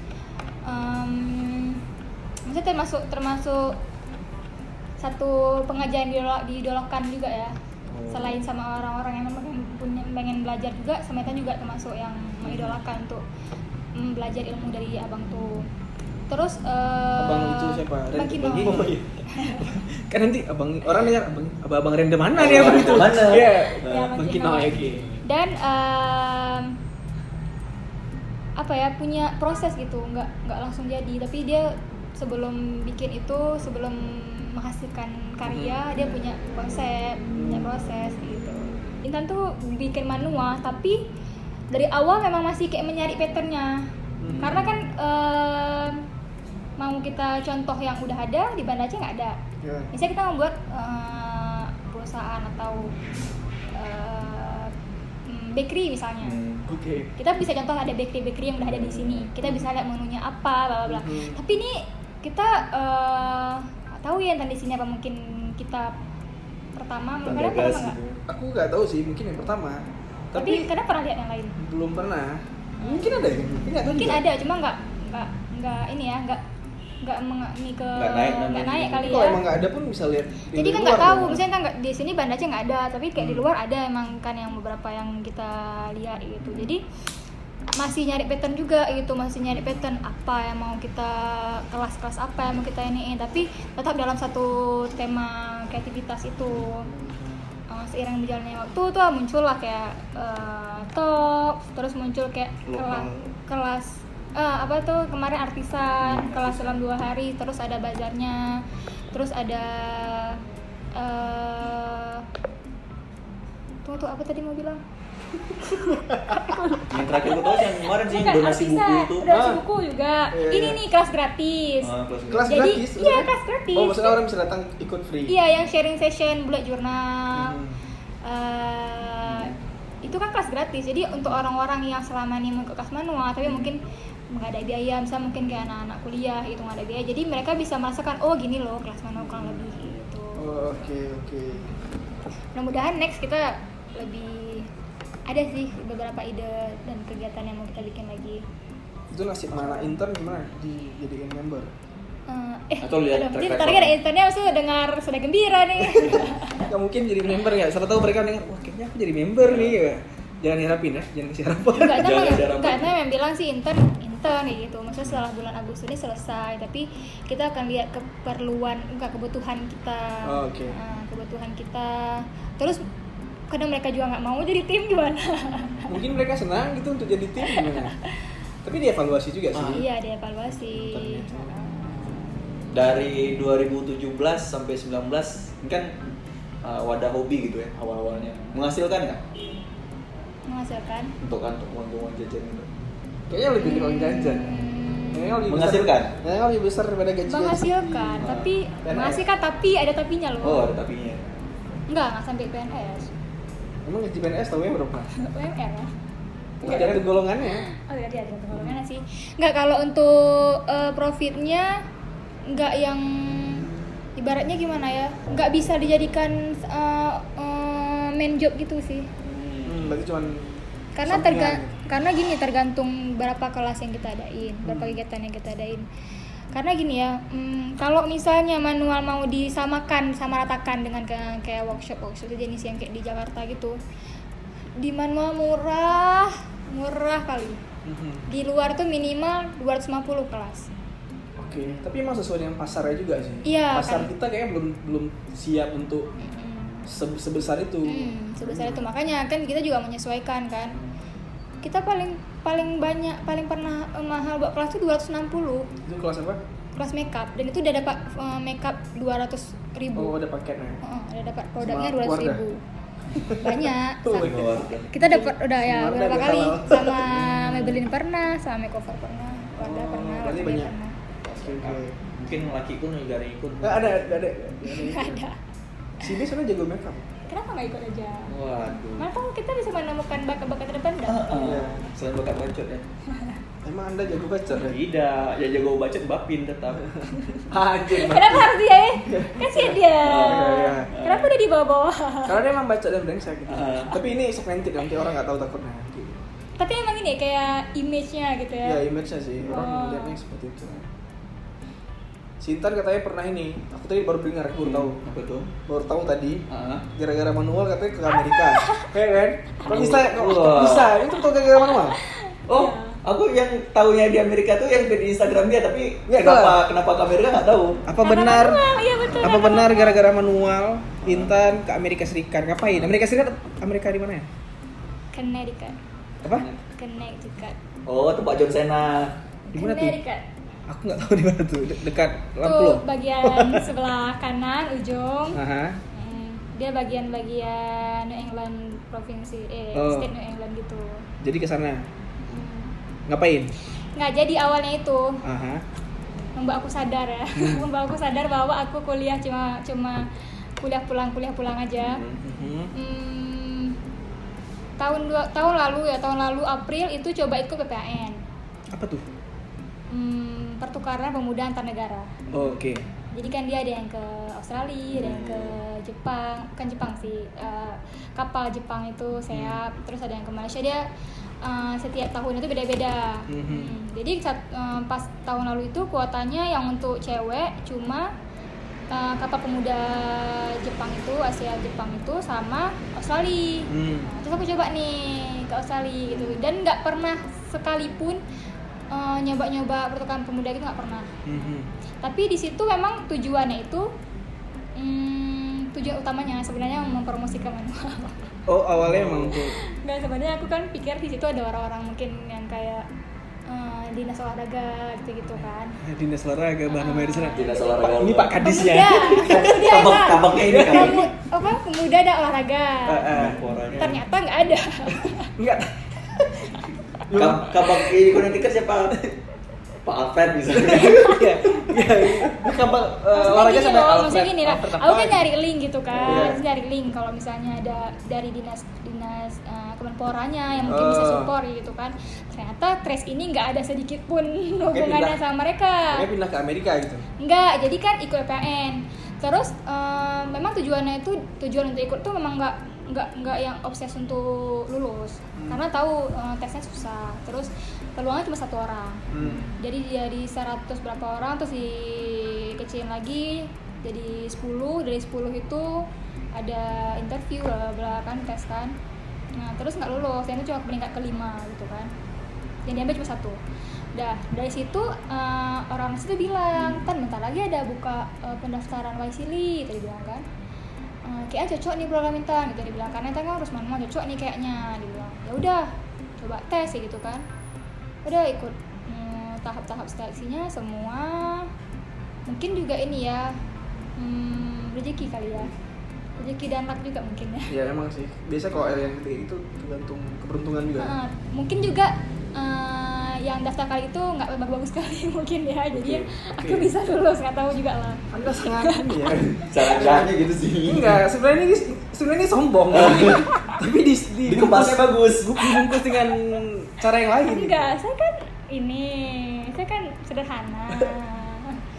em, maksudnya termasuk termasuk satu pengajian diidolak, diidolakan juga ya. Oh. Selain sama orang-orang yang memang punya pengen belajar juga, sama Intan juga termasuk yang mengidolakan untuk mm, belajar ilmu dari abang tuh. Terus eh, Abang itu siapa? Bang Ren- Kino. Oh, iya. kan nanti abang orang nanya abang abang, abang random mana nih abang itu? Mana? Iya. Ya, Bang Bang Kino ya, dan em, apa ya punya proses gitu nggak nggak langsung jadi tapi dia sebelum bikin itu sebelum menghasilkan karya Hmm. dia punya konsep punya proses gitu Intan tuh bikin manual tapi dari awal memang masih kayak mencari patternnya Hmm. karena kan em, mau kita contoh yang udah ada di Banda Aceh nggak ada Ya. misalnya kita membuat eh, perusahaan atau eh, bakery misalnya Hmm. Oke. kita bisa contoh ada bakery bakery yang udah ada di sini kita bisa lihat menunya apa bla bla bla Mhm. tapi ini kita nggak tahu ya tentang di sini apa mungkin kita pertama kalian pernah nggak gitu. Aku nggak tahu sih, mungkin yang pertama. tapi Tapi kadang pernah lihat yang lain belum pernah. Mungkin ada ya, mungkin mungkin ada cuma nggak nggak nggak ini ya nggak nggak meng- ini ke Nggak naik nggak naik kali Tapi kalau ya emang nggak ada pun bisa lihat. di jadi kan nggak tahu dong. misalnya kan nggak di sini Banda Aceh nggak ada tapi kayak di Hmm. luar ada emang kan yang beberapa yang kita lihat gitu jadi masih nyari pattern juga gitu masih nyari pattern apa yang mau kita kelas-kelas apa yang mau kita iniin tapi tetap dalam satu tema kreativitas itu Eh, seiring berjalannya waktu tuh muncul lah kayak eh, talk terus muncul kayak kelas kelas eh, apa tuh kemarin artisan kelas dalam dua hari terus ada bazarnya terus ada eh tunggu tuh apa tadi mau bilang Yang terakhir gue tahu sih yang kemarin sih Bukan, donasi artisan. buku itu. donasi Ah. buku juga Iya, ini iya. nih kelas gratis Ah, kelas Kelas Jadi, gratis. iya, kelas gratis. Oh, maksudnya orang bisa datang ikut free. iya yang sharing session bullet journal Hmm. Eh, itu kan kelas gratis jadi untuk orang-orang yang selama ini mau ke kelas manual tapi mungkin nggak ada biaya misalnya mungkin kayak anak-anak kuliah itu nggak ada biaya jadi mereka bisa merasakan oh gini loh kelas manual kurang lebih gitu Oh, Oke, oke. mudah-mudahan next kita lebih ada sih beberapa ide dan kegiatan yang mau kita bikin lagi Itu nasib mana intern gimana dijadiin member? Eh, eh, Atau lihat aduh, track dia record. tadi ada internnya sudah dengar sudah gembira nih Gak mungkin jadi member ya. Siapa tahu mereka dengar, wah kayaknya aku jadi member nih. Ya. Jangan diharapin ya, jangan kasih harapan. Ada itu yang bilang sih intern intern kayak gitu maksudnya setelah bulan Agustus ini selesai tapi kita akan lihat keperluan enggak kebutuhan kita Oh, oke. Nah, kebutuhan kita terus kadang mereka juga nggak mau jadi tim gimana Mungkin mereka senang gitu untuk jadi tim gimana? Tapi dievaluasi juga sih. Ah. iya ada evaluasi Internnya. Dari 2017 sampai 19 ini kan uh, wadah hobi gitu ya awal-awalnya. Menghasilkan nggak menghasilkan untuk kantor keuntungan jajan itu? Kayaknya lebih uang jajan. Hmm, Kayaknya lebih Menghasilkan? Besar, kayaknya lebih besar daripada gaji. menghasilkan Ah, tapi PNS. menghasilkan tapi ada tapinya loh Oh ada tapinya. enggak nggak sampai PNS Emang gaji PNS tahu ya berapa? UMR ya Tergantung golongannya. Oh iya dia ada golongannya sih. Nggak kalau untuk eh, profitnya nggak yang ibaratnya gimana ya? Nggak bisa dijadikan eh, eh, main job gitu sih. Hmm, berarti cuman Karena terga gitu. karena gini tergantung berapa kelas yang kita adain, berapa kegiatan yang kita adain. Karena gini ya, mm, kalau misalnya manual mau disamakan sama ratakan dengan kayak, kayak workshop workshop jenis yang kayak di Jakarta gitu, di manual murah, murah kali Mhm. di luar tuh minimal 250 kelas Oke, tapi emang sesuai dengan pasarnya juga sih. Iya, Pasar kan. kita kayaknya belum belum siap untuk se- sebesar itu. hmm, sebesar itu makanya kan kita juga menyesuaikan kan kita paling paling banyak paling pernah eh, mahal buat kelas tuh 260 Itu kelas apa? kelas makeup dan itu udah dapat eh, makeup 200 ribu Oh, ada paketnya. Heeh, udah dapat produknya Sama 200 ribu banyak kita dapat udah ya beberapa udah kali halal. sama Maybelline pernah sama makeover pernah Wardah Oh, pernah banyak. pernah Oke, oke. Mungkin laki pun juga ada ikut. Nggak ada, ada, ada. nggak ada Si B sebenarnya jago makeup. kenapa nggak ikut aja Waduh. Mana tahu kita bisa menemukan bakat-bakat terdepan dah. Ah, ah. Iya. Selain bakat bacot ya. Emang anda jago baca? ya? Tidak, ya jago bacot bapin tetap. Anjir. Kenapa harus dia? ya? Kasihan dia. iya, iya. Kenapa dia di bawah-bawah? Karena dia emang baca dan brengsek gitu. Ah. Tapi ini segmented nanti orang nggak tahu takutnya. Gitu. Tapi emang ini kayak image-nya gitu ya. Ya image-nya sih, orang Oh. melihatnya seperti itu. Sintan katanya pernah ini, aku tadi baru dengar, aku baru tahu. Apa tuh? Baru tahu tadi, gara-gara manual katanya ke Amerika. Kayak kan? Kok bisa? Bisa? Itu tuh gara-gara manual. Oh, aku yang tahunya di Amerika tuh yang di Instagram dia, tapi Nggak kenapa kenapa ke Amerika nggak tahu. Apa Karena benar? manual, iya betul. Apa benar gara-gara manual Intan ke Amerika Serikat? Ngapain? Amerika Serikat Amerika di mana ya? Connecticut. Apa? Connecticut. Oh, tempat John Cena. Di mana tuh? Connecticut. Aku nggak tahu di mana tuh. De- dekat Tuh Lampung. bagian sebelah kanan ujung. Hmm, dia bagian-bagian New England provinsi eh Oh. state New England gitu. Jadi ke sana. Hmm. Ngapain? Nggak jadi awalnya itu Aha. membuat aku sadar ya membuat aku sadar bahwa aku kuliah cuma cuma kuliah pulang kuliah pulang aja Mhm. hmm, tahun dua tahun lalu ya tahun lalu April itu coba ikut PPAN Apa tuh? hmm, pertukaran pemuda antar negara Oh, Oke. jadi kan dia ada yang ke Australia ada yang ke Jepang kan Jepang sih eh, kapal Jepang itu seap terus ada yang ke Malaysia. Dia eh, setiap tahun itu beda-beda. Mhm. Hmm, jadi saat, eh, pas tahun lalu itu kuotanya yang untuk cewek cuma eh, kapal pemuda Jepang itu Asia Jepang itu sama Australia. Hmm. Nah, terus aku coba nih ke Australia gitu. Dan nggak pernah sekalipun eh, nyoba-nyoba pertukaran pemuda gitu nggak pernah Mhm. tapi di situ memang tujuannya itu hmm, tujuan utamanya sebenarnya mempromosikan manual Oh, awalnya emang tuh. nggak sebenarnya aku kan pikir di situ ada orang-orang mungkin yang kayak eh, dinas olahraga gitu-gitu kan Dinas olahraga bahan namanya di sana. Dinas Pak, olahraga. Ini Pak Kadis ya. pemuda Kabak- kabaknya ini. Kamu, apa pemuda ada olahraga Ah, ah. Menporanya. ternyata nggak ada Enggak. Kab- kabak ini nanti kan siapa? Pak Alfred misalnya. Iya. Iya. Olahraga gini sampai Alfred. maksudnya gini lah. Aku kan nyari link gitu kan. Terus nyari link kalau misalnya ada dari dinas dinas uh, kemenporanya yang mungkin bisa Oh. support gitu kan. Ternyata trace ini nggak ada sedikit pun hubungannya sama mereka. Dia pindah ke Amerika gitu. Enggak, jadi kan ikut PPN. Terus eh, memang tujuannya itu tujuan untuk ikut tuh memang nggak nggak nggak yang obses untuk lulus, Hmm. karena tahu eh, tesnya susah. Terus peluangnya cuma satu orang. Hmm. jadi dari 100 berapa orang terus dikecilin lagi jadi 10 dari 10 itu ada interview bla bla bla kan tes kan. Nah terus nggak lulus. Yang itu cuma peringkat kelima gitu kan. Yang diambil cuma satu. Dah dari situ eh, orang situ bilang tan bentar lagi ada buka eh, pendaftaran Waisili tadi bilang kan Eh, kayaknya cocok nih program intan gitu dia bilang. Karena intan kan harus manual cocok nih kayaknya dia bilang. Ya udah coba tes ya gitu kan. Udah ikut hmm, tahap-tahap seleksinya semua mungkin juga ini ya hmm, rezeki kali ya. Rezeki dan luck juga mungkin ya. Ya emang sih. Biasa kalau yang itu tergantung keberuntungan juga. Heeh, mungkin juga eh, yang daftar kali itu nggak bagus-bagus sekali mungkin ya jadi Oke, aku bisa lulus nggak tahu juga lah Anda sangat ini ya. Cara-caranya gitu sih. Enggak, sebenarnya ini sebenarnya ini sombong. Tapi di, di bagus. dibungkus dengan cara yang lain. gitu. enggak saya kan ini saya kan sederhana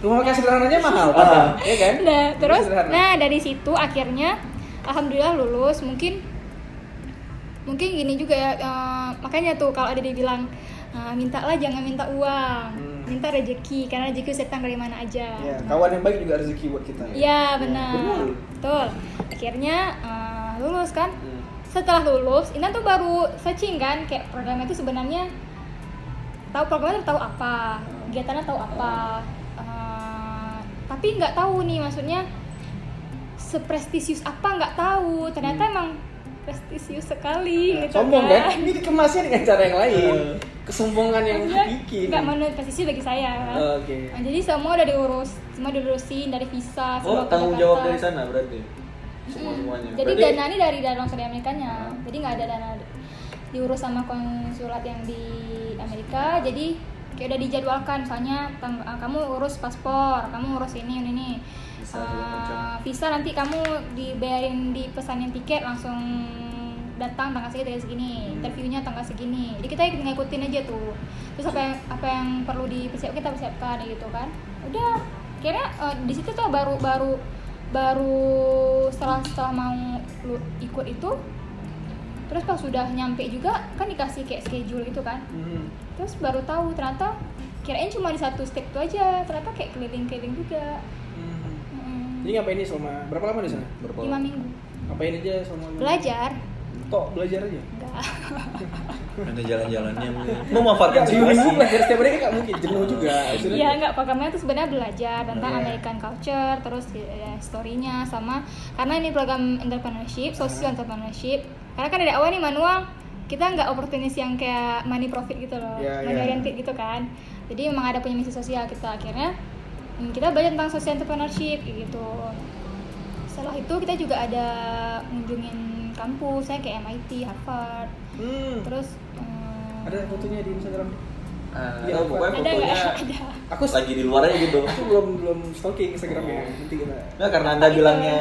Rumah makan sederhananya mahal, Pak. Ah. Iya kan? Nah, terus nah dari situ akhirnya alhamdulillah lulus. Mungkin mungkin gini juga ya eh, makanya tuh kalau ada dibilang eh, mintalah jangan minta uang, Hmm. minta rezeki karena rezeki bisa datang dari mana aja. Ya, kawan yang baik juga rezeki buat kita. Iya, benar. benar. Betul. Akhirnya eh, lulus kan. Hmm. Setelah lulus, Intan tuh baru searching kan kayak programnya itu sebenarnya tahu programnya tahu apa, kegiatannya tahu apa. Eh, tapi nggak tahu nih maksudnya seprestisius apa nggak tahu. Ternyata Hmm. emang prestisius sekali Ya, gitu sombong kan. kan? Ini dikemasnya dengan cara yang lain. Eh. Kesombongan yang Maksudnya bikin. nggak menurut prestisius bagi saya kan. Oke. Nah, jadi semua udah diurus, semua diurusin dari visa, Oh, tanggung Jakarta. jawab dari sana berarti. Semua semuanya. Jadi Berarti- dana ini dari dana langsung dari Amerikanya. Hmm. Jadi nggak ada dana diurus sama konsulat yang di Amerika. Jadi kayak udah dijadwalkan misalnya kamu urus paspor, kamu urus ini ini ini. Visa Eh, segala macam. visa nanti kamu dibayarin di pesanin tiket langsung datang tanggal segini tanggal segini Hmm. interviewnya tanggal segini jadi kita ikut ngikutin aja tuh terus apa yang apa yang perlu dipersiapkan kita persiapkan gitu kan udah kira di situ tuh baru baru baru setelah setelah mau lu ikut itu terus pas sudah nyampe juga kan dikasih kayak schedule gitu kan Hmm. terus baru tahu ternyata kirain cuma di satu step itu aja ternyata kayak keliling-keliling juga. Jadi ngapain nih selama berapa lama di sana? Berapa lima minggu Ngapain aja selama belajar Tok belajar aja. enggak Ada jalan-jalannya memanfaatkan situasi. belajar setiap hari kan nggak mungkin jenuh juga. Maksudnya- Iya enggak programnya tuh sebenarnya belajar tentang Iya. American culture terus ya, story-nya sama karena ini program entrepreneurship, social entrepreneurship. Karena kan dari awal nih manual kita nggak opportunity yang kayak money profit gitu loh, Iya, money iya. oriented gitu kan. Jadi memang ada punya misi sosial kita akhirnya kita belajar tentang social entrepreneurship gitu. Setelah itu kita juga ada ngunjungin kampus, saya kayak MIT, Harvard, Hmm. terus hmm, Ada fotonya di Instagram. Ah, Ya, pokoknya ada fotonya ada aku lagi di luar aja gitu. aku belum belum stalking Instagramnya nanti kita Nah, karena anda bilangnya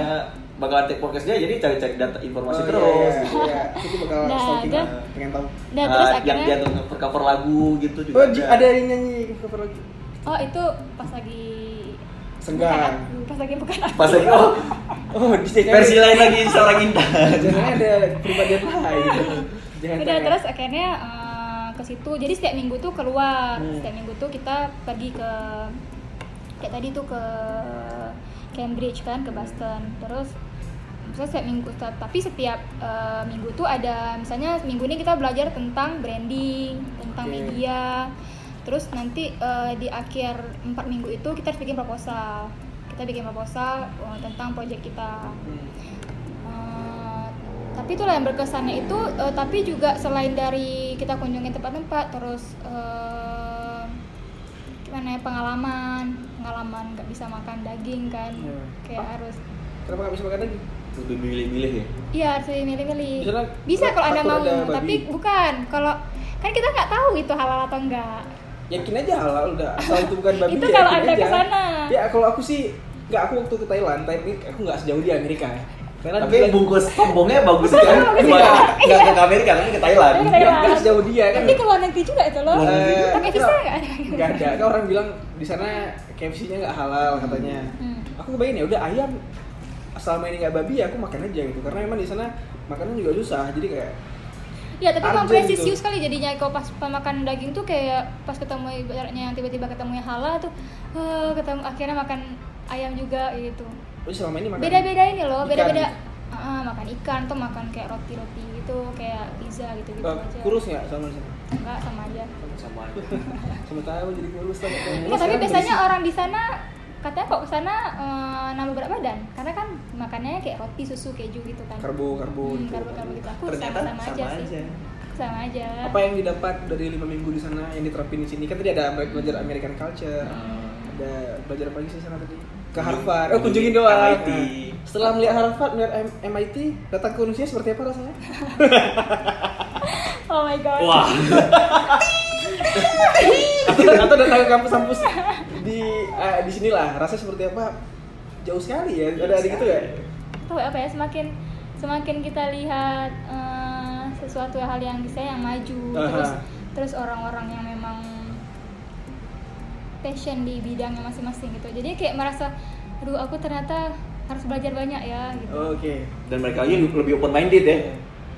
bakalan take podcast dia, jadi cari-cari data informasi Oh, iya, terus. iya, gitu. iya. Aku bakal Nah, stalking dan- lah, pengen tahu Nah, Ah, terus yang akhirnya dia cover cover lagu gitu juga. oh ji- ada yang nyanyi cover lagi oh itu pas lagi Senggang. pas lagi bukan aku Pas lagi oh, oh di sini versi lain lagi seorang Indah. jangan ada pribadian lain gitu jangan udah tanya. terus akhirnya eh, ke situ jadi setiap minggu tuh keluar Hmm. setiap minggu tuh kita pergi ke kayak tadi tuh ke Cambridge kan ke Boston terus misalnya setiap minggu tapi setiap eh, minggu tuh ada misalnya minggu ini kita belajar tentang branding tentang Oke. media terus nanti eh, di akhir empat minggu itu kita harus bikin proposal kita bikin proposal eh, tentang proyek kita. Eh, tapi itulah yang berkesannya itu eh, tapi juga selain dari kita kunjungin tempat-tempat terus eh, gimana ya pengalaman pengalaman nggak bisa makan daging kan Ya. kayak Ah. harus kenapa nggak bisa makan lagi Lebih milih-milih ya. iya harus milih-milih Misalnya, bisa kalau anda mau ada tapi bukan kalau kan kita nggak tahu itu halal atau enggak yakin aja halal udah asal itu bukan babi Itu ya kalau Anda aja. ke sana. ya kalau aku sih nggak aku waktu ke Thailand tapi aku nggak sejauh di Amerika ya karena Tapi dia- bungkus sombongnya bagus kan. Nggak ke Amerika, tapi ke Thailand. Ke nggak Thailand. sejauh dia kan tapi ke luar negeri juga itu loh pakai visa nggak ada nggak ada kan orang bilang di sana KFC-nya nggak halal katanya Hmm. aku kebayang ya udah ayam selama ini nggak babi ya aku makan aja gitu karena emang di sana makanan juga susah jadi kayak Ya tapi emang Arjen presisius gitu. sekali jadinya kalau pas makan daging tuh kayak pas ketemu ibaratnya yang tiba-tiba ketemu yang halal tuh eh, ketemu akhirnya makan ayam juga gitu. oh, selama ini makan Beda-beda ini loh, beda-beda gitu. Ah, makan ikan atau makan kayak roti-roti gitu, kayak pizza gitu-gitu Eh, aja. kurus nggak sama di sana Enggak sama aja. Sama aja. sama tahu jadi kurus lah Enggak, tapi biasanya orang di sana katanya kok ke sana eh, nambah berat badan. Karena kan makannya kayak roti susu keju gitu kan. Karbo karbo hmm, gitu. karbo karbo gitu. Aku Ternyata sama, sama aja. Sih sama aja. Apa yang didapat dari lima minggu di sana yang diterapin di sini? Kan tadi ada belajar American culture Hmm. ada belajar apa lagi sih di sana tadi? Ke Harvard. Oh kunjungin doang. MIT. Nah, setelah melihat Harvard melihat M- MIT datang ke Indonesia seperti apa rasanya? Oh my god. Wah, atau, atau datang ke kampus-kampus di eh, di sinilah rasanya seperti apa jauh sekali ya ada ada gitu ya tahu apa ya semakin semakin kita lihat eh, sesuatu hal yang bisa yang maju Aha. terus terus orang-orang yang memang passion di bidangnya masing-masing gitu jadi kayak merasa aduh aku ternyata harus belajar banyak ya gitu oke dan mereka aja lebih open minded ya.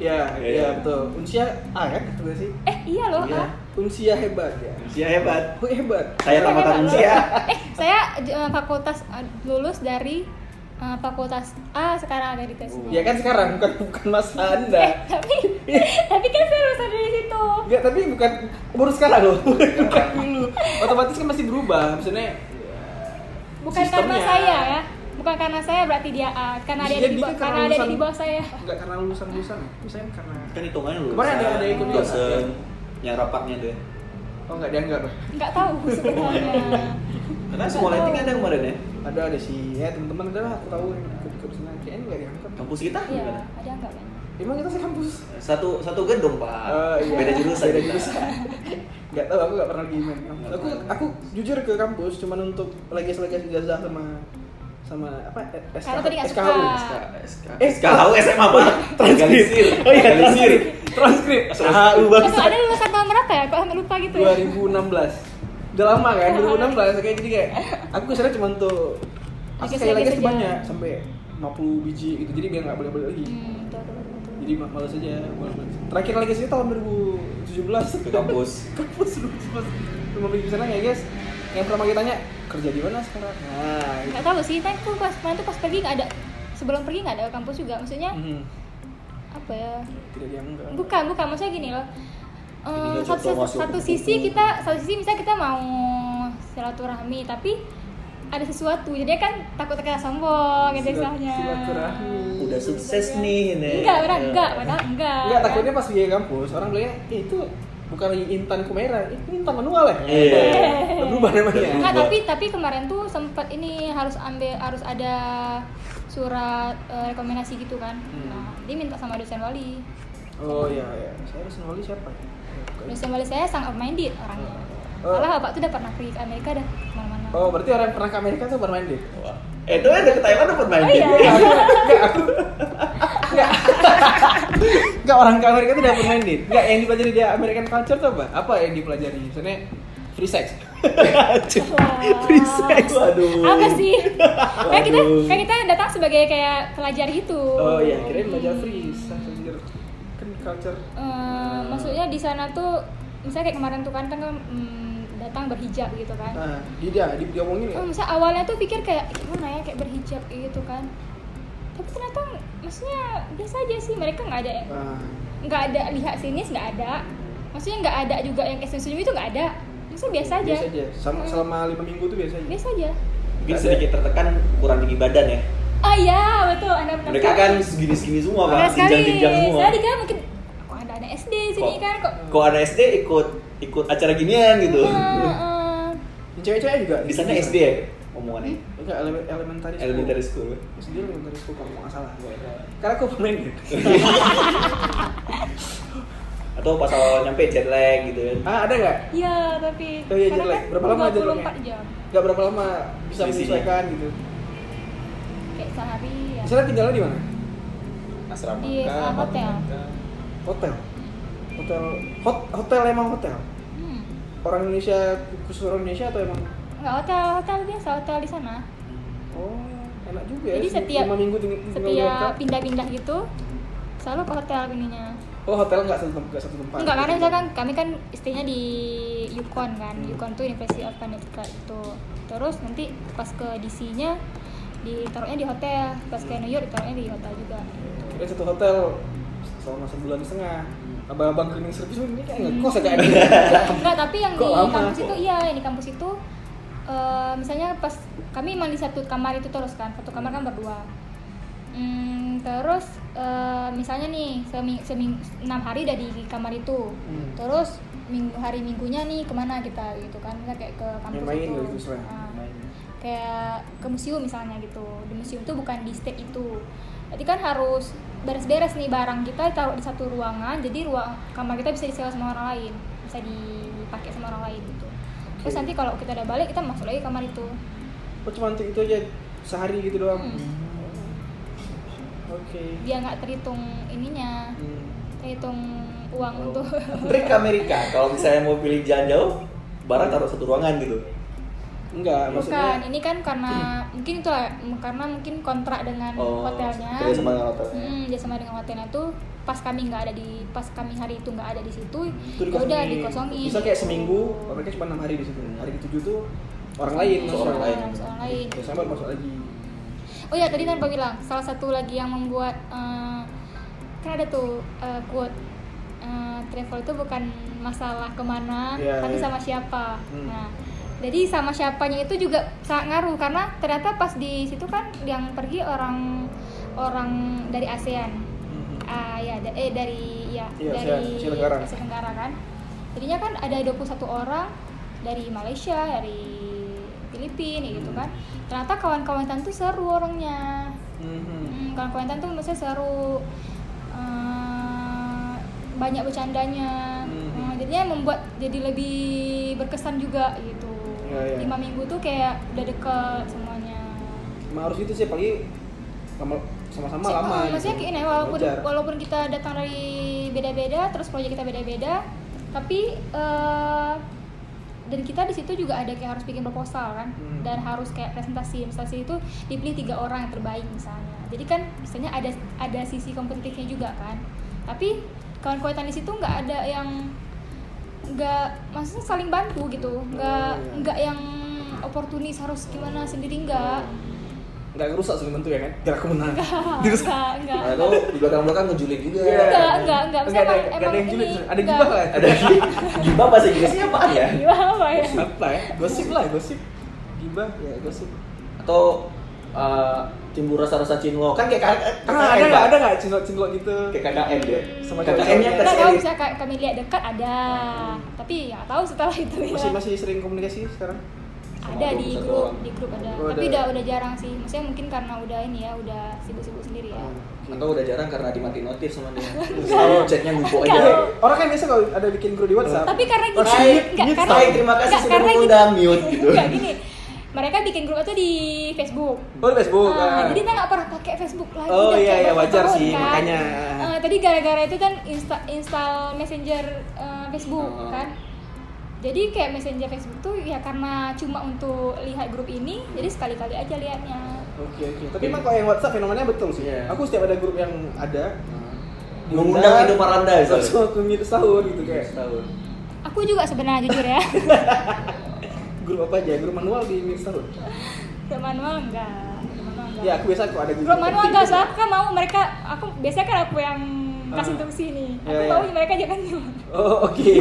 ya Iya. ya betul unsia A kan betul sih eh iya loh Iya. ah. Unsia hebat ya Usia hebat. oh hebat Saya tamatan usia. eh saya eh, fakultas eh, lulus dari eh, fakultas A sekarang ada di tes ya kan sekarang bukan bukan masa eh, anda tapi tapi kan saya lulus dari situ Enggak, tapi bukan baru sekarang loh. bukan dulu. Otomatis kan masih berubah. Maksudnya bukan karena sistemnya. saya ya bukan karena saya berarti dia A karena Bisa ada di jadi bawah karena karena ada di lulusan- bawah saya Enggak karena lulusan-lulusan. Misalnya karena Kan hitungannya lu. Kemarin ada- ada ikut juga. dosen yang rapatnya tuh ya. oh enggak dianggap. nggak tahu sebenarnya Karena semua lighting ada kemarin ya. Ada ada sih. Ya teman-teman ada lah aku tahu yang ikut ikut sana. Kayaknya enggak diangkat. Kampus kita iya gimana? ada nggak kan Emang kita sekampus. Satu satu gedung pak. Oh, iya. Beda jurusan. Beda kita. jurusan. Enggak tahu aku enggak pernah lagi main kampus. Aku aku jujur ke kampus cuman untuk legis-legis ijazah sama sama apa SK, Karena tadi nggak SKU. suka. SK, SK, Eh, SKHU SMA pak. Transkripsir. Oh iya, Transkripsir. Transkrip. Emang bangsa. ada lulusan tahun berapa ya? Kok sampai lupa gitu ya? 2016 udah lama kan? 2016 kayak jadi kayak aku ke sana cuma untuk aku Lagi sekali lagi sedikit aja. banyak sampai 50 biji gitu. Jadi biar nggak boleh boleh lagi. Hmm, betul, betul, betul. jadi ma- males aja terakhir lagi sih tahun 2017 Ke kampus. kampus 2017 rumah pergi sana ya guys. Yang pertama kita tanya kerja di mana sekarang? Nah nggak tahu sih tapi aku pas kemarin tuh pas pergi nggak ada sebelum pergi nggak ada kampus juga. Maksudnya Mhm. Apa ya? Tidak dianggap. Bukan bukan. Maksudnya gini loh. Ininya satu, satu sisi kita satu sisi misalnya kita mau silaturahmi tapi ada sesuatu. Jadi kan takut kita sombong gitu Silat- istilahnya. silaturahmi. Udah sukses nih ini. enggak Ya. enggak padahal enggak. Enggak, takutnya pas ke kampus orang bilangnya eh, itu bukan lagi intan kumerah itu intan manual ya? Iya. Berubah namanya. Enggak, tapi tapi kemarin tuh sempat ini harus ambil harus ada surat eh, rekomendasi gitu kan. Hmm. Nah, dia minta sama dosen wali. oh iya iya saya harus wali siapa ya Dosen wali saya sangat open minded orangnya. Oh. malah bapak tuh udah pernah pergi ke Amerika dah ke mana-mana Oh, berarti orang yang pernah ke Amerika tuh bermain deh. Wah. Eh, itu ada ke Thailand dapat main Oh, iya. Enggak, aku Enggak. Enggak orang ke Amerika tuh dapat main deh. Enggak, yang dipelajari dia American culture tuh apa? Apa yang dipelajari? Misalnya free sex. Free sex. Waduh. apa sih kayak kita kayak kita datang sebagai kayak pelajar gitu Oh iya, kirain belajar free sex. Kan culture. Eh, maksudnya di sana tuh misalnya kayak kemarin tuh kan kan mm, datang berhijab gitu kan Nah, dia dia di diomongin ya. Oh, misalnya awalnya tuh pikir kayak gimana ya kayak berhijab gitu kan tapi ternyata maksudnya biasa aja sih mereka nggak ada Nah, nggak ada lihat sinis nggak ada maksudnya nggak ada juga yang senyum itu nggak ada maksudnya biasa aja biasa aja. Sama Hmm. selama lima minggu tuh biasa aja. biasa aja Mungkin sedikit tertekan kurang tinggi badan ya. oh iya betul anda benar Mereka kan segini-segini semua, Pak. Jenjang-jenjang semua. saya dikira mungkin kok ada anak SD sini Kok- kan kok Kok ada SD ikut ikut acara ginian gitu. Eh, eh. Yang cewek-cewek juga Di sana SD ya omongannya. Enggak, elemen- elementary school. Elementary school. SD elementary school kalau nggak salah. Karena aku pemain gitu. Atau pas awal nyampe jet lag gitu kan. Ah, ada nggak? Iya tapi Oh iya, jet lag. kan Berapa lama jet lagnya? 24 jam Nggak berapa lama bisa menyesuaikan gitu. kayak sehari ya Di sana tinggalnya di mana? Asrama. Di, kah, uh, hotel. Hotel. Hotel. Hot, hotel emang hotel. hmm. Orang Indonesia khusus orang Indonesia atau emang? nggak hotel hotel biasa hotel di sana Oh, enak juga ya. Jadi setiap- lima minggu ting- tinggal setiap pindah-pindah gitu selalu ke hotel ininya Oh, hotel nggak satu, nggak satu tempat. enggak karena misalkan kami kan istrinya di Yukon kan Yukon tuh University of Connecticut itu terus nanti pas ke DC-nya ditaruhnya di hotel pas ke New York ditaruhnya di hotel juga Kira satu hotel selama sebulan setengah. Abang-abang cleaning service ini kayak ngekos aja. enggak tapi yang Kok di lama? kampus itu iya yang di kampus itu eh, misalnya pas kami emang di satu kamar itu terus kan satu kamar kan berdua Hmm, terus eh, misalnya nih seming, seming, enam hari udah di kamar itu Hmm. terus minggu hari minggunya nih ke mana kita gitu kan kita kayak ke kampus Main-main itu gitu istilahnya. Ah, kayak ke museum misalnya gitu di museum tuh bukan di state itu jadi kan harus beres-beres nih barang kita taruh di satu ruangan jadi ruang kamar kita bisa disewa sama orang lain bisa dipakai sama orang lain gitu terus Oke. nanti kalau kita udah balik kita masuk lagi kamar itu Oh, cuma itu aja sehari gitu doang. Hmm. Oke. dia nggak terhitung ininya Hmm. terhitung uang Oh. untuk Trik ke Amerika, kalau misalnya mau pilih jalan jauh, barang taruh satu ruangan gitu. Enggak, bukan maksudnya ini kan karena mungkin itu lah, karena mungkin kontrak dengan Oh, hotelnya kerja sama dengan hotelnya. hmm, dia sama dengan hotelnya tuh pas kami nggak ada di pas kami hari itu nggak ada di situ itu ya udah dikosongin Bisa kayak seminggu, mereka cuma enam hari di situ. Hari ketujuh tuh orang lain, Masuk masuk orang lain. Orang lain. Ya sama masuk lagi. Oh ya tadi tanpa bilang salah satu lagi yang membuat eh, kan ada tuh eh, quote eh, travel itu bukan masalah ke mana Iya, tapi iya. sama siapa Hmm. nah jadi sama siapanya itu juga sangat ngaruh karena ternyata pas di situ kan yang pergi orang orang dari ASEAN ah ya da- eh dari ya Iya, dari. Asia Tenggara kan jadinya kan ada 21 orang dari Malaysia dari Filipina gitu kan ternyata kawan-kawan Tan tuh seru orangnya Mhm. Hmm, kawan-kawan Tan tuh maksudnya seru Eh, banyak bercandanya Mhm. Eh, jadinya membuat jadi lebih berkesan juga gitu Iya, iya. lima minggu tuh kayak udah deket semuanya Emang harus itu sih, apalagi lama sama-sama Sih, lama. oh, gitu. maksudnya kayak ini walaupun walaupun kita datang dari beda-beda terus proyek kita beda-beda tapi eh, dan kita di situ juga ada kayak harus bikin proposal kan. Hmm. dan harus kayak presentasi. Presentasi itu dipilih tiga orang yang terbaik misalnya. Jadi kan misalnya ada ada sisi kompetitifnya juga kan. Tapi kawan-kawan di situ nggak ada yang nggak maksudnya saling bantu gitu. Nggak Oh, iya. nggak yang oportunis harus gimana sendiri nggak Nggak ngerusak sebenarnya bentuk ya kan? Aku menang. enggak enggak Nah, itu di belakang-belakang ngejulit juga. Iya. enggak enggak enggak Enggak ada, emang, nggak ada yang julid. Ada enggak. gibah kan? Ada gibah bahasa Inggrisnya apaan ya? gimana apa ya Apa ya? Gosip lah, gosip. Gibah ya gosip. Atau uh, timbul rasa-rasa cinlok kan kayak kakak Ah, ada KKN, nggak? Ada nggak cinlok-cinlok gitu? kayak KKN dia Sama KKN-nya cowok-cowoknya. tes Enggak tahu elit. bisa ka- kami lihat dekat ada tapi ya tahu setelah itu ya Masih masih sering komunikasi sekarang? Ada di 21 grup orang. di grup ada Oh, tapi ada. udah udah jarang sih maksudnya mungkin karena udah ini ya udah sibuk-sibuk sendiri ya Ah, oke. Atau udah jarang karena dimatiin notif sama dia. Selalu chatnya ngumpul aja. Orang kan biasa kalau ada bikin grup di WhatsApp. tapi karena Oh, gini shit, nggak, mute, karena Hai, terima kasih nggak, sudah karena gini. mengundang mute gitu. Nggak, gini mereka bikin grup itu di Facebook Oh, di Facebook. Ah, ah. jadi kita nggak pernah pakai Facebook lagi Oh, udah iya, iya, wajar sih, kan. makanya. Ah, tadi gara-gara itu kan insta install messenger eh, Facebook Ah. kan jadi kayak messenger Facebook tuh ya karena cuma untuk lihat grup ini jadi sekali-kali aja lihatnya Oke, oke. Tapi emang kalau yang WhatsApp fenomenanya betul sih. Iya. Aku setiap ada grup yang ada Mengundang Indo Maranda misalnya. Langsung aku mute sahur gitu kayak. Setahun. aku juga sebenarnya jujur ya Grup apa aja? Grup manual di mute sahur. grup manual enggak grup manual enggak Ya, aku biasa aku ada grup. grup manual enggak soalnya aku kan mau mereka aku biasanya kan aku yang kasih Ah. instruksi nih aku Iya, iya. mau mereka jangan Oh, oke.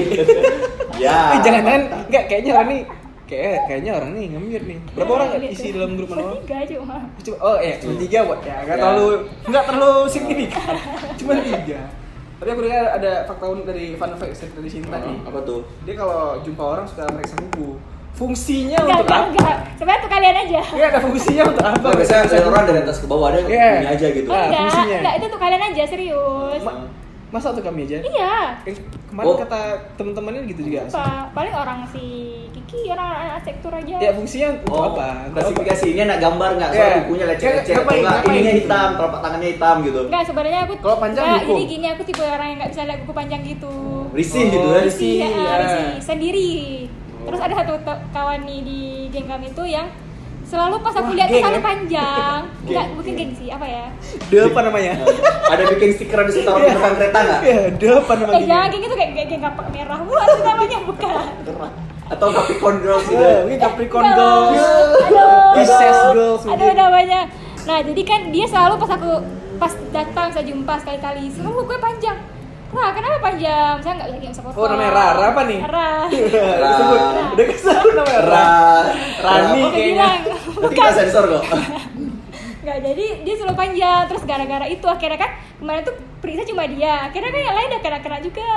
Ya. Eh, jangan-jangan enggak kayaknya orang nih kayak kayaknya orang nih nge-mute nih. Berapa orang Lihat isi dalam grup manual? Bertiga cuma Cuma, oh ya, cuma tiga buat ya, nggak Ya. terlalu nggak terlalu signifikan, cuma tiga. Tapi aku dengar ada fakta unik dari fun fact dari Sinta nih. Apa tuh? Dia kalau jumpa orang suka meriksa buku. Fungsinya enggak untuk enggak apa? enggak sebenarnya tuh kalian aja Iya ada fungsinya untuk apa? Nah, biasanya ada orang dari atas ke bawah ada yang Iya. ini aja gitu. Oh, enggak, fungsinya. enggak itu tuh kalian aja serius. Ma- masa tuh kami aja? Iya. Eh, kemarin Oh. kata teman-temannya gitu juga. Apa? Paling orang si Kiki orang anak arsitektur aja. Ya fungsinya untuk Oh, apa? Klasifikasi ini anak gambar nggak? Iya. Soal bukunya lecet-lecet enggak? ngapain Ininya hitam, telapak tangannya hitam gitu. Enggak, sebenarnya aku Kalau panjang enggak, buku. jadi gini aku tipe orang yang enggak bisa lihat buku panjang gitu. Risih Oh, gitu ya. risih. Risih, ya, iya. risih sendiri. Terus ada satu kawan nih di geng kami itu yang selalu pas aku Wah, lihat geng selalu ya? panjang. Enggak, Geng, bukan geng. sih, apa ya? Dia apa namanya? Ada bikin stiker di di depan kereta nggak? Iya, dia apa Eh, namanya? jangan geng itu kayak geng, geng kapak merah bukan itu namanya bukan. Atau Capricorn Girls gitu. Iya, ini Capricorn. Girls. Pisces Girls. Mungkin. namanya. Nah jadi kan dia selalu pas aku pas datang saya jumpa sekali-kali selalu gue panjang. Nah kenapa panjang? Saya nggak nggak bisa foto. Oh, namanya Rara apa nih? Rara. Udah disebut. Udah kesebut namanya Ra. Ra. Rani kayaknya. Nanti kita sensor kok. Nggak jadi dia selalu panjang. Terus gara-gara itu akhirnya kan kemarin tuh periksa cuma dia. Akhirnya kan yang lain udah kena-kena juga.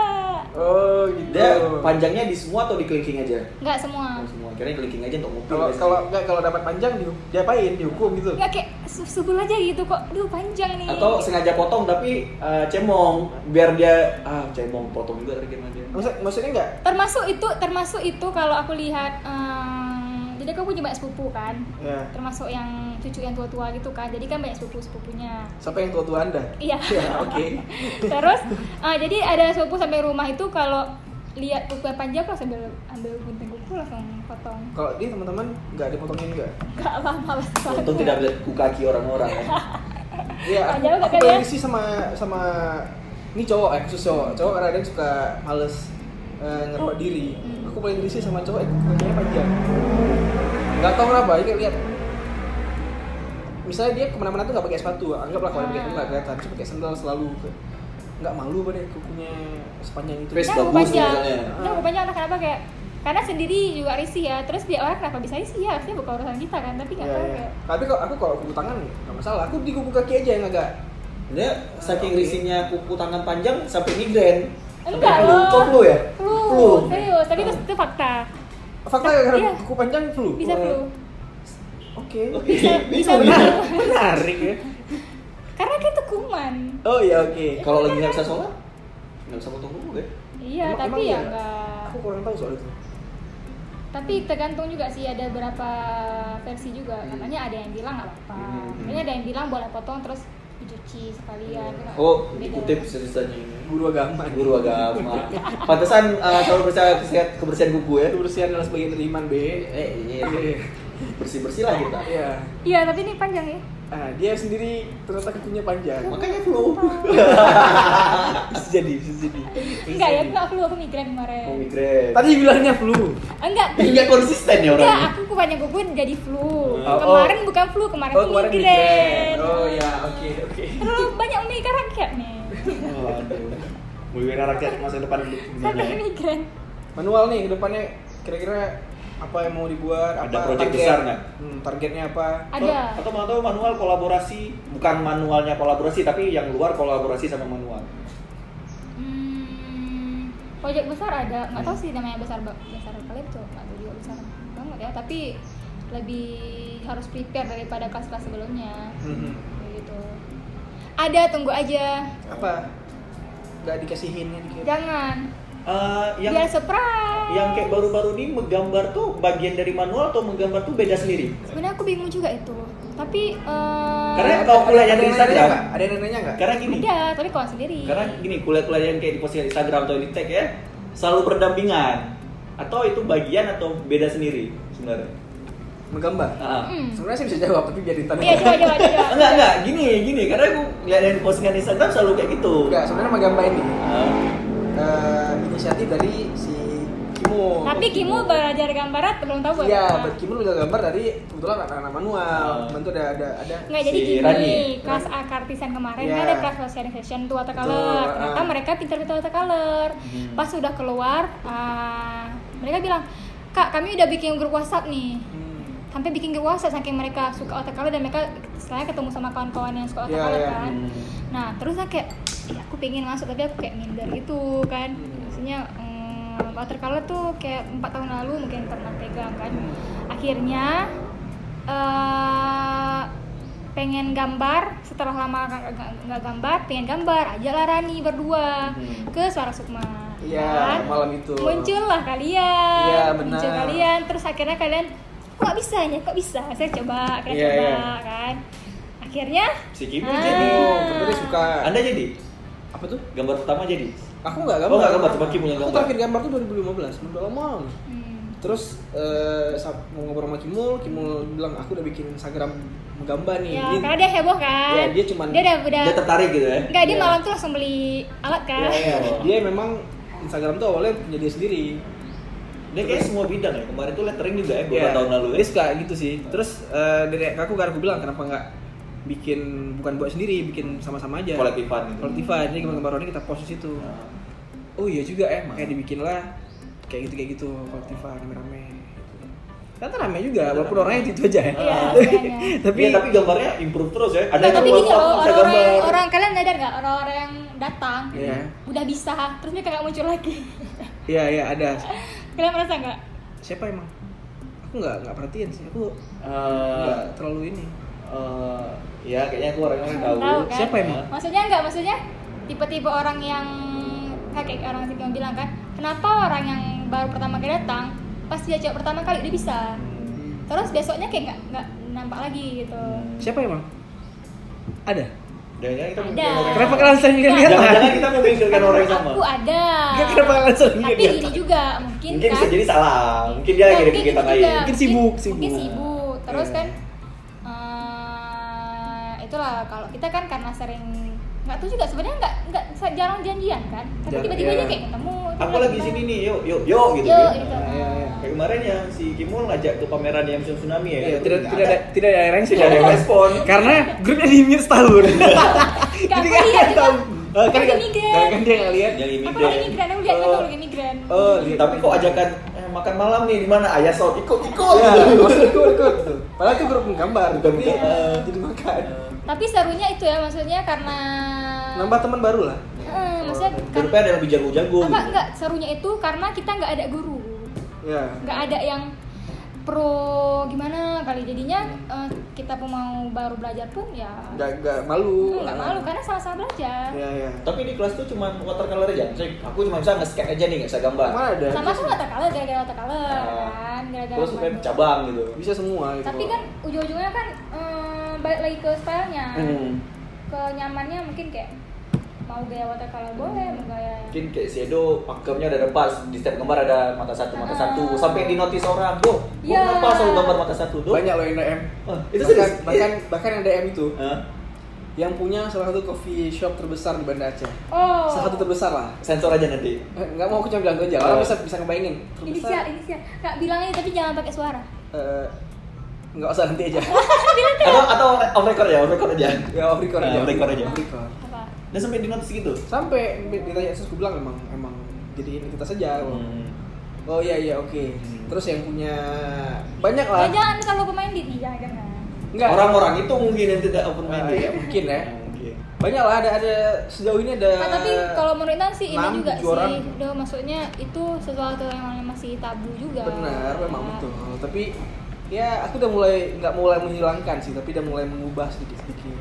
Oh, gitu. Dia panjangnya di semua atau di kelingking aja? Nggak semua. Oh, semua. Kira kelingking aja untuk mobil. Kalau kalau enggak kalau dapat panjang di diapain? Dihukum gitu. Nggak kayak su- subul aja gitu kok. Duh panjang nih. atau sengaja potong tapi eh, cemong biar dia ah cemong potong juga tadi dia. Maksud, maksudnya enggak? termasuk itu termasuk itu kalau aku lihat em, jadi aku punya banyak sepupu kan Ya. termasuk yang cucu yang tua-tua gitu kan jadi kan banyak sepupu sepupunya Siapa yang tua-tua Anda? iya Ya, oke. terus eh, jadi ada sepupu sampai rumah itu kalau lihat kuku yang panjang langsung ambil ambil gunting kuku langsung potong Kalau dia teman-teman enggak dipotongin enggak? gak apa males banget Untung tidak melihat kuku kaki orang-orang ya. Iya, aku, Panjang aku nggak paling kalian? risih sama sama ini cowok eh khusus cowok. Cowok kadang suka males eh, ngerebak diri. Hmm. Aku paling risih sama cowok yang kakinya panjang. Gak tau kenapa, ini lihat misalnya dia ke mana-mana tuh nggak pakai sepatu, anggaplah kalau dia pakai Ah. nggak kelihatan, cuma pakai sandal selalu. Nggak malu apa deh kukunya sepanjang itu. Face Nah, bagus panjang misalnya. nah panjang entah kenapa kayak karena sendiri juga risih ya terus dia orang kenapa bisa risih ya harusnya bukan urusan kita kan tapi nggak Iya, tahu iya. kayak Tapi kalau aku kalau kuku tangan nggak masalah. Aku di kuku kaki aja yang agak Dia saking Oke. risihnya kuku tangan panjang sampai migrain. Enggak loh Kok flu ya? flu, serius tapi itu, itu fakta fakta karena Iya. kuku panjang flu. bisa flu Oke. Oke, Bisa- bisa ya. Menarik ya. karena kan itu kuman Oh iya oke. Kalau lagi nggak bisa sholat, nggak bisa potong kuku ya. iya Emang- tapi emang ya iya? enggak Aku kurang tahu soal itu. tapi tergantung juga sih ada beberapa versi juga Hmm. katanya ada yang bilang nggak apa-apa Hmm. katanya ada yang bilang boleh potong terus dicuci sekalian Oh, dikutip ceritanya ini. Guru agama. Guru agama. Pantesan eh, selalu percaya kebersihan, kebersihan kuku ya. Kebersihan adalah sebagian dari iman B. Eh, iya. Bersih bersih lah kita. Iya. iya tapi ini panjang ya Nah, dia sendiri ternyata kukunya panjang. Makanya flu. bisa jadi, bisa jadi. Enggak ya enggak flu aku migrain kemarin Mau migrain. Tadi bilangnya flu. enggak Nggak konsisten ya Enggak, orangnya. aku kubanyak kuku jadi flu. Oh, kemarin bukan flu, kemarin Oh, kemarin migrain. migrain. Oh ya, oke, oke. Terlalu banyak memikir rakyat nih. Waduh. Mulai rakyat masa depan Sampai migrain. Manual nih ke depannya kira-kira apa yang mau dibuat? Ada apa proyek target? besar nggak? Hmm, targetnya apa? Ada. Atau mau tahu manual kolaborasi, bukan manualnya kolaborasi tapi yang luar kolaborasi sama manual. Hmm, proyek besar ada, nggak tahu sih namanya besar besar kali betul, nggak tahu juga besar banget ya. Tapi lebih harus prepare daripada kelas-kelas sebelumnya. Kayak gitu ada tunggu aja Apa? Gak dikasihin ya dikit. jangan Eh, yang biar surprise yang kayak baru-baru ini menggambar tuh bagian dari manual atau menggambar tuh beda sendiri. sebenarnya aku bingung juga itu tapi eh, Karena kalau kuliah yang di Instagram- nggak? Ada yang nanya nggak? Karena gini, ada tapi kalau sendiri karena gini kuliah-kuliah yang kayak di postingan Instagram atau di tag ya selalu berdampingan atau itu bagian atau beda sendiri sebenarnya. Menggambar. Ah. Hmm. Sebenarnya sih bisa jawab tapi biar ditanya. iya coba coba coba Enggak enggak gini gini karena aku lihat yang di postingan Instagram selalu kayak gitu. Enggak, sebenarnya menggambar ini Ah. Eh, inisiatif dari si Kimo. tapi Kimu belajar gambaran belum tahu buat Iya. Kimo udah gambar dari kebetulan anak-anak manual. Ah. Temen tuh ada ada ada. Nggak jadi Si gini, Rani. kelas A kartisan kemarin Iya. kan ada kelas socialization tuh watercolor. Betul, Ternyata ah. mereka pintar-pintar watercolor. Hmm. Pas sudah keluar, ah, mereka bilang, kak kami udah bikin grup WhatsApp nih. Hmm. Sampai bikin grup WhatsApp saking mereka suka watercolor dan mereka setelahnya ketemu sama kawan-kawan yang suka Iya, watercolor iya. kan. Hmm. Nah terus saya kayak, "Ih, aku pengen masuk tapi aku kayak minder gitu kan. Maksudnya mm, watercolor tuh kayak empat tahun lalu mungkin pernah pegang kan. Akhirnya eh pengen gambar setelah lama nggak- gambar pengen gambar aja lah Rani berdua Hmm. ke Suara Sukma Iya, kan? malam itu. muncullah kalian Iya, benar. muncul kalian terus akhirnya kalian kok bisa ya kok bisa saya coba akhirnya Iya, coba iya. kan akhirnya Si Kimu Ah. jadi. Kebetulan suka. Anda jadi Apa tuh? gambar pertama jadi. Aku nggak gambar. Oh, nggak gambar, coba Kimo yang Aku gambar. terakhir gambar tuh 2015, udah lama. hmm, Terus eh, saat mau ngobrol sama Kimul, Kimul bilang aku udah bikin Instagram menggambar nih. ya Dia- karena dia heboh kan Iya, dia cuman- dia udah udah Dia tertarik gitu ya. nggak dia Iya. malam tuh langsung beli alat kan Iya, iya. Oh. Dia memang Instagram tuh awalnya punya dia sendiri. Dia kayak semua bidang ya. Kemarin tuh lettering juga ya beberapa Iya, tahun lalu ya. Dia suka gitu sih. Terus eh, dari aku kan aku bilang kenapa nggak bikin bukan buat sendiri, bikin sama-sama aja. Kolektifan gitu. Kolektifan. Jadi gambar-gambar ini kita post di situ. Nah. Oh iya juga ya, makanya dibikinlah kayak gitu kayak gitu kolektifan rame-rame. gitu. Ternyata rame juga, walaupun orangnya itu, aja ya. Iya, sebenarnya. tapi Iya, tapi gambarnya improve terus ya. Ada yang tapi gini loh, orang-orang orang kalian sadar nggak orang-orang yang datang Iya. udah bisa, terus mereka nggak muncul lagi. Iya iya ada. kalian merasa nggak? Siapa emang? Aku nggak nggak perhatiin sih. Aku Eh, nggak terlalu ini. eh, ya kayaknya aku orang yang tahu. Tahu kan? Siapa emang? Maksudnya nggak, maksudnya tipe-tipe orang yang kayak orang sih yang bilang kan, kenapa orang yang baru pertama kali datang pas dia coba pertama kali udah bisa, terus besoknya kayak nggak nggak nampak lagi gitu. Siapa emang? Ada. Jangan-jangan kita Ada. orang Kenapa kalian sering? Jangan-jangan kita memikirkan orang yang sama. Aku ada. Nggak, kenapa kalian sering Tapi gini juga mungkin, Mungkin kan. bisa jadi salah. Mungkin dia lagi ada mungkin kegiatan lain. Mungkin sibuk, Mungkin sibuk. sibuk. Terus Iya. kan itulah kalau kita kan karena sering nggak tahu juga sebenarnya nggak nggak jarang janjian kan. Tapi tiba-tiba iya. aja kayak ketemu. Aku lagi sini nih, yuk, yuk, yuk gitu. Yuk, ya. gitu. Iya, iya. Kayak kemarin yang si Kimul ngajak ke pameran yang tsunami ya. Iya, Itu tidak tidak ada tidak ada yang Tidak ada respon. Karena grupnya di mute setahun. Jadi aku kan tahu. Oh, kan kan kan dia nggak lihat. Yang Aku imigran. lagi migran, aku lihat kan Oh. aku lagi migran. Oh, lihat. Tapi kok ajakan eh, makan malam nih di mana? Ayah Saud ikut ikut. Ya, ikut ikut tuh. Padahal itu grup menggambar, tapi menggambar. jadi makan. Tapi serunya itu ya maksudnya karena Nambah teman baru lah. Eh, maksudnya kan, Grupnya ada yang lebih jago-jago apa gitu. enggak serunya itu karena kita nggak ada guru. Ya. nggak ada yang pro gimana kali jadinya eh, kita pun mau baru belajar pun ya Nggak nggak malu. nggak malu karena sama-sama belajar Ya ya. Tapi di kelas tuh cuma watercolor aja. Saya, aku cuma bisa nge-sketch aja nih, nggak bisa gambar. Mana ada? sama tuh watercolor gara-gara watercolor Ah. kan gara-gara Terus cabang gitu. Bisa semua gitu. tapi kan ujung-ujungnya kan eh, balik lagi ke stylenya Hmm. ke nyamannya mungkin kayak mau gaya watercolor boleh mau gaya Mungkin kayak si Edo pakemnya udah pas di setiap gambar ada mata satu mata Ah. satu sampai di notice orang, "Do, gua Ya. kenapa selalu gambar mata satu, Do?" banyak loh yang DM. Oh, itu bahkan, serius? bahkan bahkan yang DM itu Hah? yang punya salah satu coffee shop terbesar di Banda Aceh. oh Salah satu terbesar lah. Sensor aja nanti. Eh, Nggak mau aku cuma bilang aja. Orang Oh. bisa bisa ngebayangin. inisial Terbesar. inisial nggak bilangnya tapi jangan pakai suara Eh, nggak usah nanti aja. Atau atau off record ya, off record aja. ya off record aja. Ah, off record aja. Off record. apa Dan sampai di notice gitu. Sampai ditanya terus gue bilang emang emang jadi identitas saja. Hmm. Oh iya iya oke. Hmm. Terus yang punya banyak lah. ya jangan kalau pemain di iya jangan Enggak. Orang-orang itu mungkin yang tidak open Ah, minded. iya, mungkin ya. Mungkin. Banyak lah ada ada sejauh ini ada. Nah, tapi kalau menurut Intan sih ini juga orang. sih, udah maksudnya itu sesuatu yang masih tabu juga. benar memang Ya. betul. Tapi ya aku udah mulai nggak mulai menghilangkan sih tapi udah mulai mengubah sedikit sedikit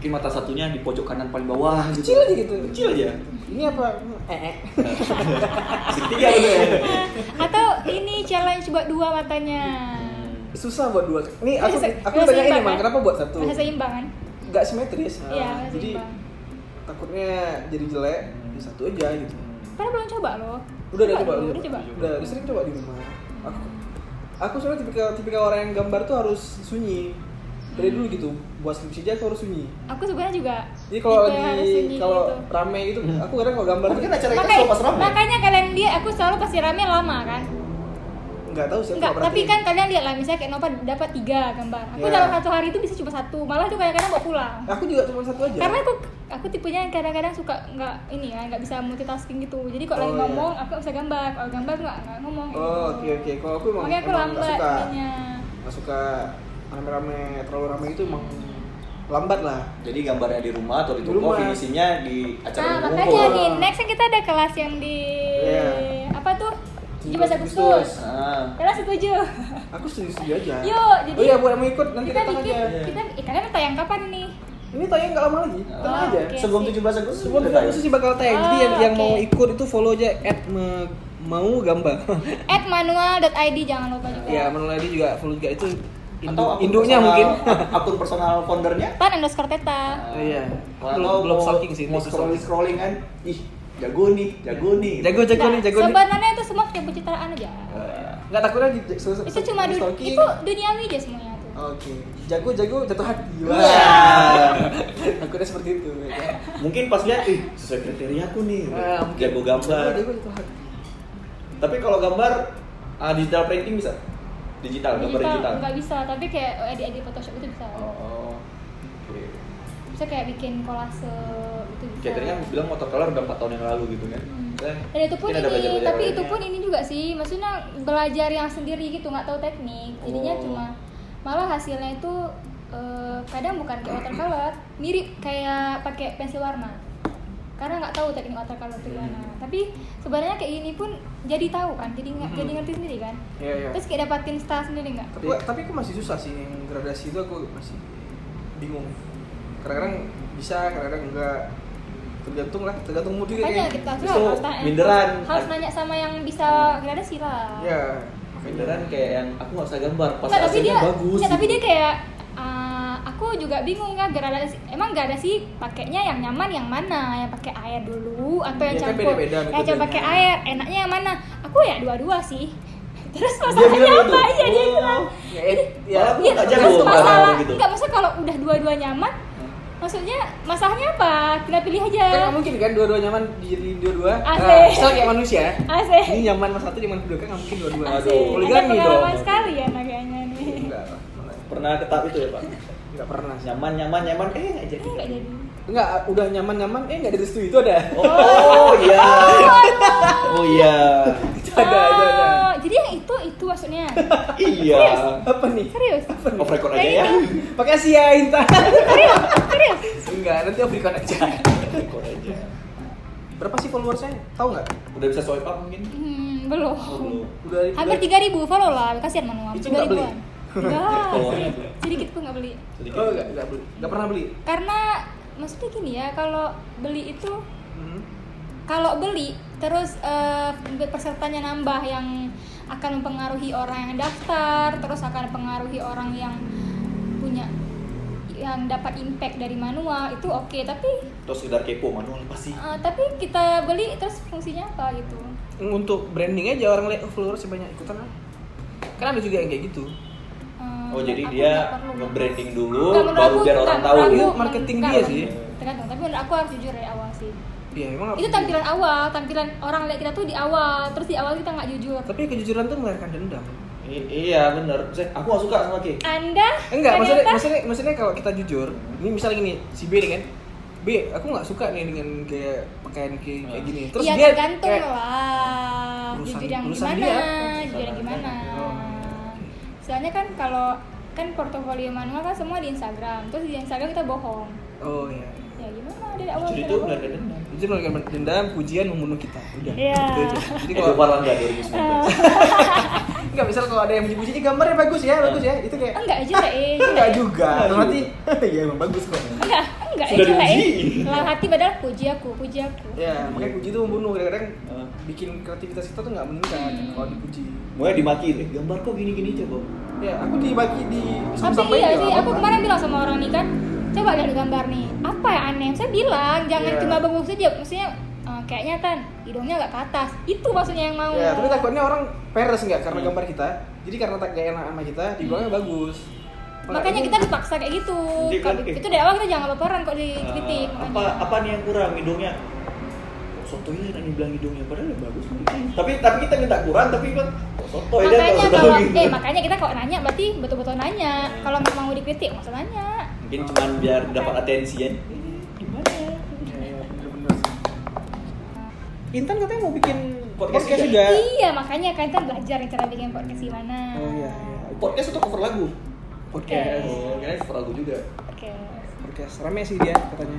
Mungkin mata satunya di pojok kanan paling bawah gitu. kecil aja gitu Kecil aja. ini apa eh, eh. Gitu ya. Atau ini challenge buat dua matanya. susah buat dua ini aku Bisa- aku tanya ini mang kan? kenapa buat satu Masa seimbang kan? nggak simetris Ah, masa jadi seimbang. takutnya jadi jelek ya satu aja gitu Padahal belum coba loh. udah udah coba dulu, udah, udah coba. udah udah sering coba di rumah aku aku soalnya tipikal tipikal orang yang gambar tuh harus sunyi dari dulu gitu buat skripsi aja aku harus sunyi Aku sebenarnya juga. jadi kalau lagi kalau gitu. rame gitu Hmm. aku kadang kalau gambar Tapi kan acara kita selalu pas rame. makanya kalian lihat aku selalu pasti rame lama kan? Nggak tahu sih aku Enggak, nggak tapi kan kalian lihat lah misalnya kayak Nova dapat tiga gambar. Aku Iya. dalam satu hari itu bisa cuma satu, malah tuh kadang-kadang bawa pulang. aku juga cuma satu aja Karena aku aku tipenya yang kadang-kadang suka nggak ini ya nggak bisa multitasking gitu. Jadi kalau lagi Oh, iya. ngomong aku nggak bisa gambar, kalau gambar nggak nggak ngomong. oh gitu. oke oke kalau aku emang Makanya aku emang nggak lambat suka jadinya. nggak suka rame-rame terlalu rame itu emang lambat lah Jadi gambarnya di rumah atau di toko, finishingnya di acara Nah, umum. makanya di next kan kita ada kelas yang di Iya. Apa tuh? 17 17 Agustus. Ah. Kalian setuju? aku setuju setuju aja Yuk, jadi oh iya buat yang mau ikut nanti kita datang bikin aja Iya. kita eh, kalian tayang kapan ini? ini tayang nggak lama lagi Ah, tenang aja oke. Sebelum 17 Agustus Sebelum udah kita tayang. khusus sih bakal tayang. Jadi Oh, yang, yang oke. mau ikut itu follow aja at me- mau gambar. At manual.id jangan lupa juga. ya, menurut dia juga follow juga itu Atau induk, akun induknya personal- mungkin. akun personal foundernya. Tan underscore teta. Iya. Atau Belum- belum mau- stalking sih, Mau scrolling scrolling kan. Ih, jago nih, jago nih. Jago jago Nah, nih, jago nih. Sebenarnya itu semua punya pencitraan aja. Eh, Enggak takutnya di, Itu cuma di du- stalking. itu duniawi aja semuanya tuh. Oke. Jago jago jatuh hati. Wah. takutnya seperti itu. ya? Mungkin pas lihat, ih, sesuai kriteria aku nih. Mungkin- jago gambar. Jago, jago jatuh hati. Tapi kalau gambar ah, digital printing bisa? Digital, gambar digital. nggak bisa, tapi kayak edit edit Photoshop itu bisa. Oh. Oke. Bisa kayak bikin kolase itu bisa. Kayak tadi kan bilang watercolor udah 4 tahun yang lalu gitu kan. Hmm. Dan Dan itu pun ini, belajar-belajar tapi itu lainnya. pun ini juga sih, maksudnya belajar yang sendiri gitu, nggak tahu teknik. Jadinya Oh. cuma malah hasilnya itu eh, kadang bukan kayak watercolor, mirip kayak pakai pensil warna. Karena nggak tahu teknik watercolor itu gimana. Hmm. Tapi sebenarnya kayak gini pun jadi tahu kan, jadi nggak jadi ngerti sendiri kan. Iya, iya. Terus kayak dapatin style sendiri nggak? Tapi tapi aku masih susah sih yang gradasi itu aku masih bingung. Kadang-kadang bisa, kadang-kadang enggak. Tergantung lah, tergantung mood juga Makanya kayak. kita tuh Itu harus minderan. harus, nanya sama yang bisa gradasi lah. Iya. Beneran kayak yang aku nggak usah gambar, pas Nggak, tapi hasilnya dia, bagus. nggak, tapi gitu. dia kayak uh, aku juga bingung kan gradasi emang gradasi pakainya yang nyaman yang mana yang pakai air dulu atau yang Iya, kan campur beda-beda yang coba pakai air enaknya yang mana aku ya dua-dua sih terus masalahnya apa gitu? iya dia Oh. bilang Ya, ya, aku Iya, nggak jago masalah gitu. nggak maksudnya kalau udah dua-dua nyaman maksudnya masalahnya apa tinggal pilih aja kan nggak mungkin kan dua-dua nyaman jadi dua-dua. Asik. Nah, misalnya kayak manusia. asik Ini nyaman mas satu, nyaman kedua kan nggak mungkin dua-dua. asik Aduh, poligami pengalaman dong. sekali ya kayaknya nih Enggak. Pernah ke tahap itu ya pak? Enggak pernah. Nyaman, nyaman, nyaman, eh nggak jadi. Eh, nggak jadi Enggak, udah nyaman-nyaman, eh enggak direstui itu ada. Oh, oh iya. Oh iya. Itu ada, itu ada. Oh, jadi yang itu itu maksudnya Iya. Apa nih? serius Off record aja ya. gitu. Makasih ya Intan. serius serius Enggak, nanti off record aja. Off record aja. Berapa sih followersnya? Tahu nggak? Udah bisa swipe up mungkin? Hmm, belum. Oh, belum. Udah Hampir tiga ribu follow lah, kasihan manual. Itu Tiga nggak beli? ribuan. Enggak, sedikit, pun nggak beli. Sedikit. Oh, enggak, enggak beli. Enggak pernah beli. Karena maksudnya gini ya, kalau beli itu Hmm. kalau beli terus eh, pesertanya nambah yang akan mempengaruhi orang yang daftar, terus akan mempengaruhi orang yang punya yang dapat impact dari manual itu oke tapi Terus sekedar kepo manual apa sih? eh, tapi kita beli terus fungsinya apa gitu Untuk branding aja orang lihat oh, followers banyak ikutan. Kan ada juga yang kayak gitu. Oh jadi dia nge-branding dulu, Nggak, baru aku- biar nggak, orang tahu gitu. Itu marketing nggak, dia sih. tergantung tapi menurut aku harus jujur dari awal sih Iya, emang itu jujur. tampilan awal tampilan orang lihat kita tuh di awal terus di awal kita nggak jujur Tapi kejujuran tuh melahirkan dendam. I- iya bener. Saya, aku gak suka sama Ki. anda Enggak, maksudnya, maksudnya, maksudnya kalau kita jujur, ini misalnya gini, si B nih kan, B, aku nggak suka nih dengan kayak pakaian kayak, kayak gini. Terus ya dia tergantung kayak, lah jujur yang gimana dia. Soalnya kan kalau kan portofolio manual kan semua di Instagram terus di Instagram kita bohong oh iya. ya gimana dari awal Jadi itu bohong? benar dendam. Jujur melahirkan dendam, pujian membunuh kita. Udah. Iya. Itu aja. Jadi kalau Parlangga 2019. Enggak, misal kalau ada yang muji-muji, "Ih, gambarnya bagus ya, bagus ya. Itu kayak enggak juga eh enggak juga. Enggak Berarti iya emang bagus kok. enggak enggak Sudah juga eh diuji. dalam hati padahal puji aku puji aku Ya, makanya puji itu membunuh. Kadang-kadang bikin kreativitas kita tuh nggak meningkat Hmm. kalau dipuji. Mau dimaki deh, gambar kok gini-gini coba. Ya, aku dibagi di tapi sampai iya sih aku kemarin bilang sama orang nih kan coba lihat gambar nih apa yang aneh saya bilang jangan Iya. cuma bagus saja maksudnya eh, kayaknya kan hidungnya agak ke atas itu maksudnya yang mau Ya, tapi takutnya orang peres nggak karena Hmm. gambar kita. Jadi karena tak gak enak sama kita, dibilangnya bagus. Kalau makanya ini- kita dipaksa kayak gitu Jadi kan, eh. itu dari awal kita jangan baperan kok dikritik Ah, apa makanya. apa nih yang kurang hidungnya? Kok sotoy lah nih bilang hidungnya padahal ya bagus. tapi tapi kita minta kurang tapi kan kok sotoy dia makanya kalau gitu. eh makanya kita kalau nanya berarti betul-betul nanya kalau nggak mau dikritik nggak usah nanya Mungkin cuma biar dapat atensi ya. Ini? Ya, ya. Intan katanya mau bikin Podcast podcast juga. juga. iya makanya kan kita belajar cara bikin podcast gimana Oh iya, iya. Podcast atau cover lagu? Podcast. Oh, kira cover lagu juga. oke Podcast. Rame sih dia katanya.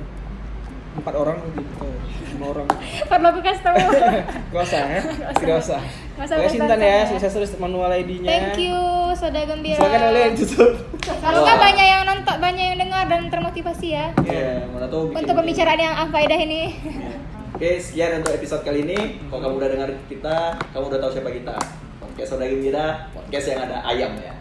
Empat orang gitu. Lima orang. perlu aku kasih tahu Gak usah ya? Tidak usah. Bantah Intan ya, sukses terus manual ID-nya. thank you soda gembira Silakan oleh semoga Wah. banyak yang nonton banyak yang dengar dan termotivasi ya Iya, mana tahu untuk pembicaraan yang faedah ini Iya. Oke, sekian untuk episode kali ini. Kalau kamu udah dengar kita, kamu udah tahu siapa kita. Podcast Soda Gembira, podcast yang ada ayam ya.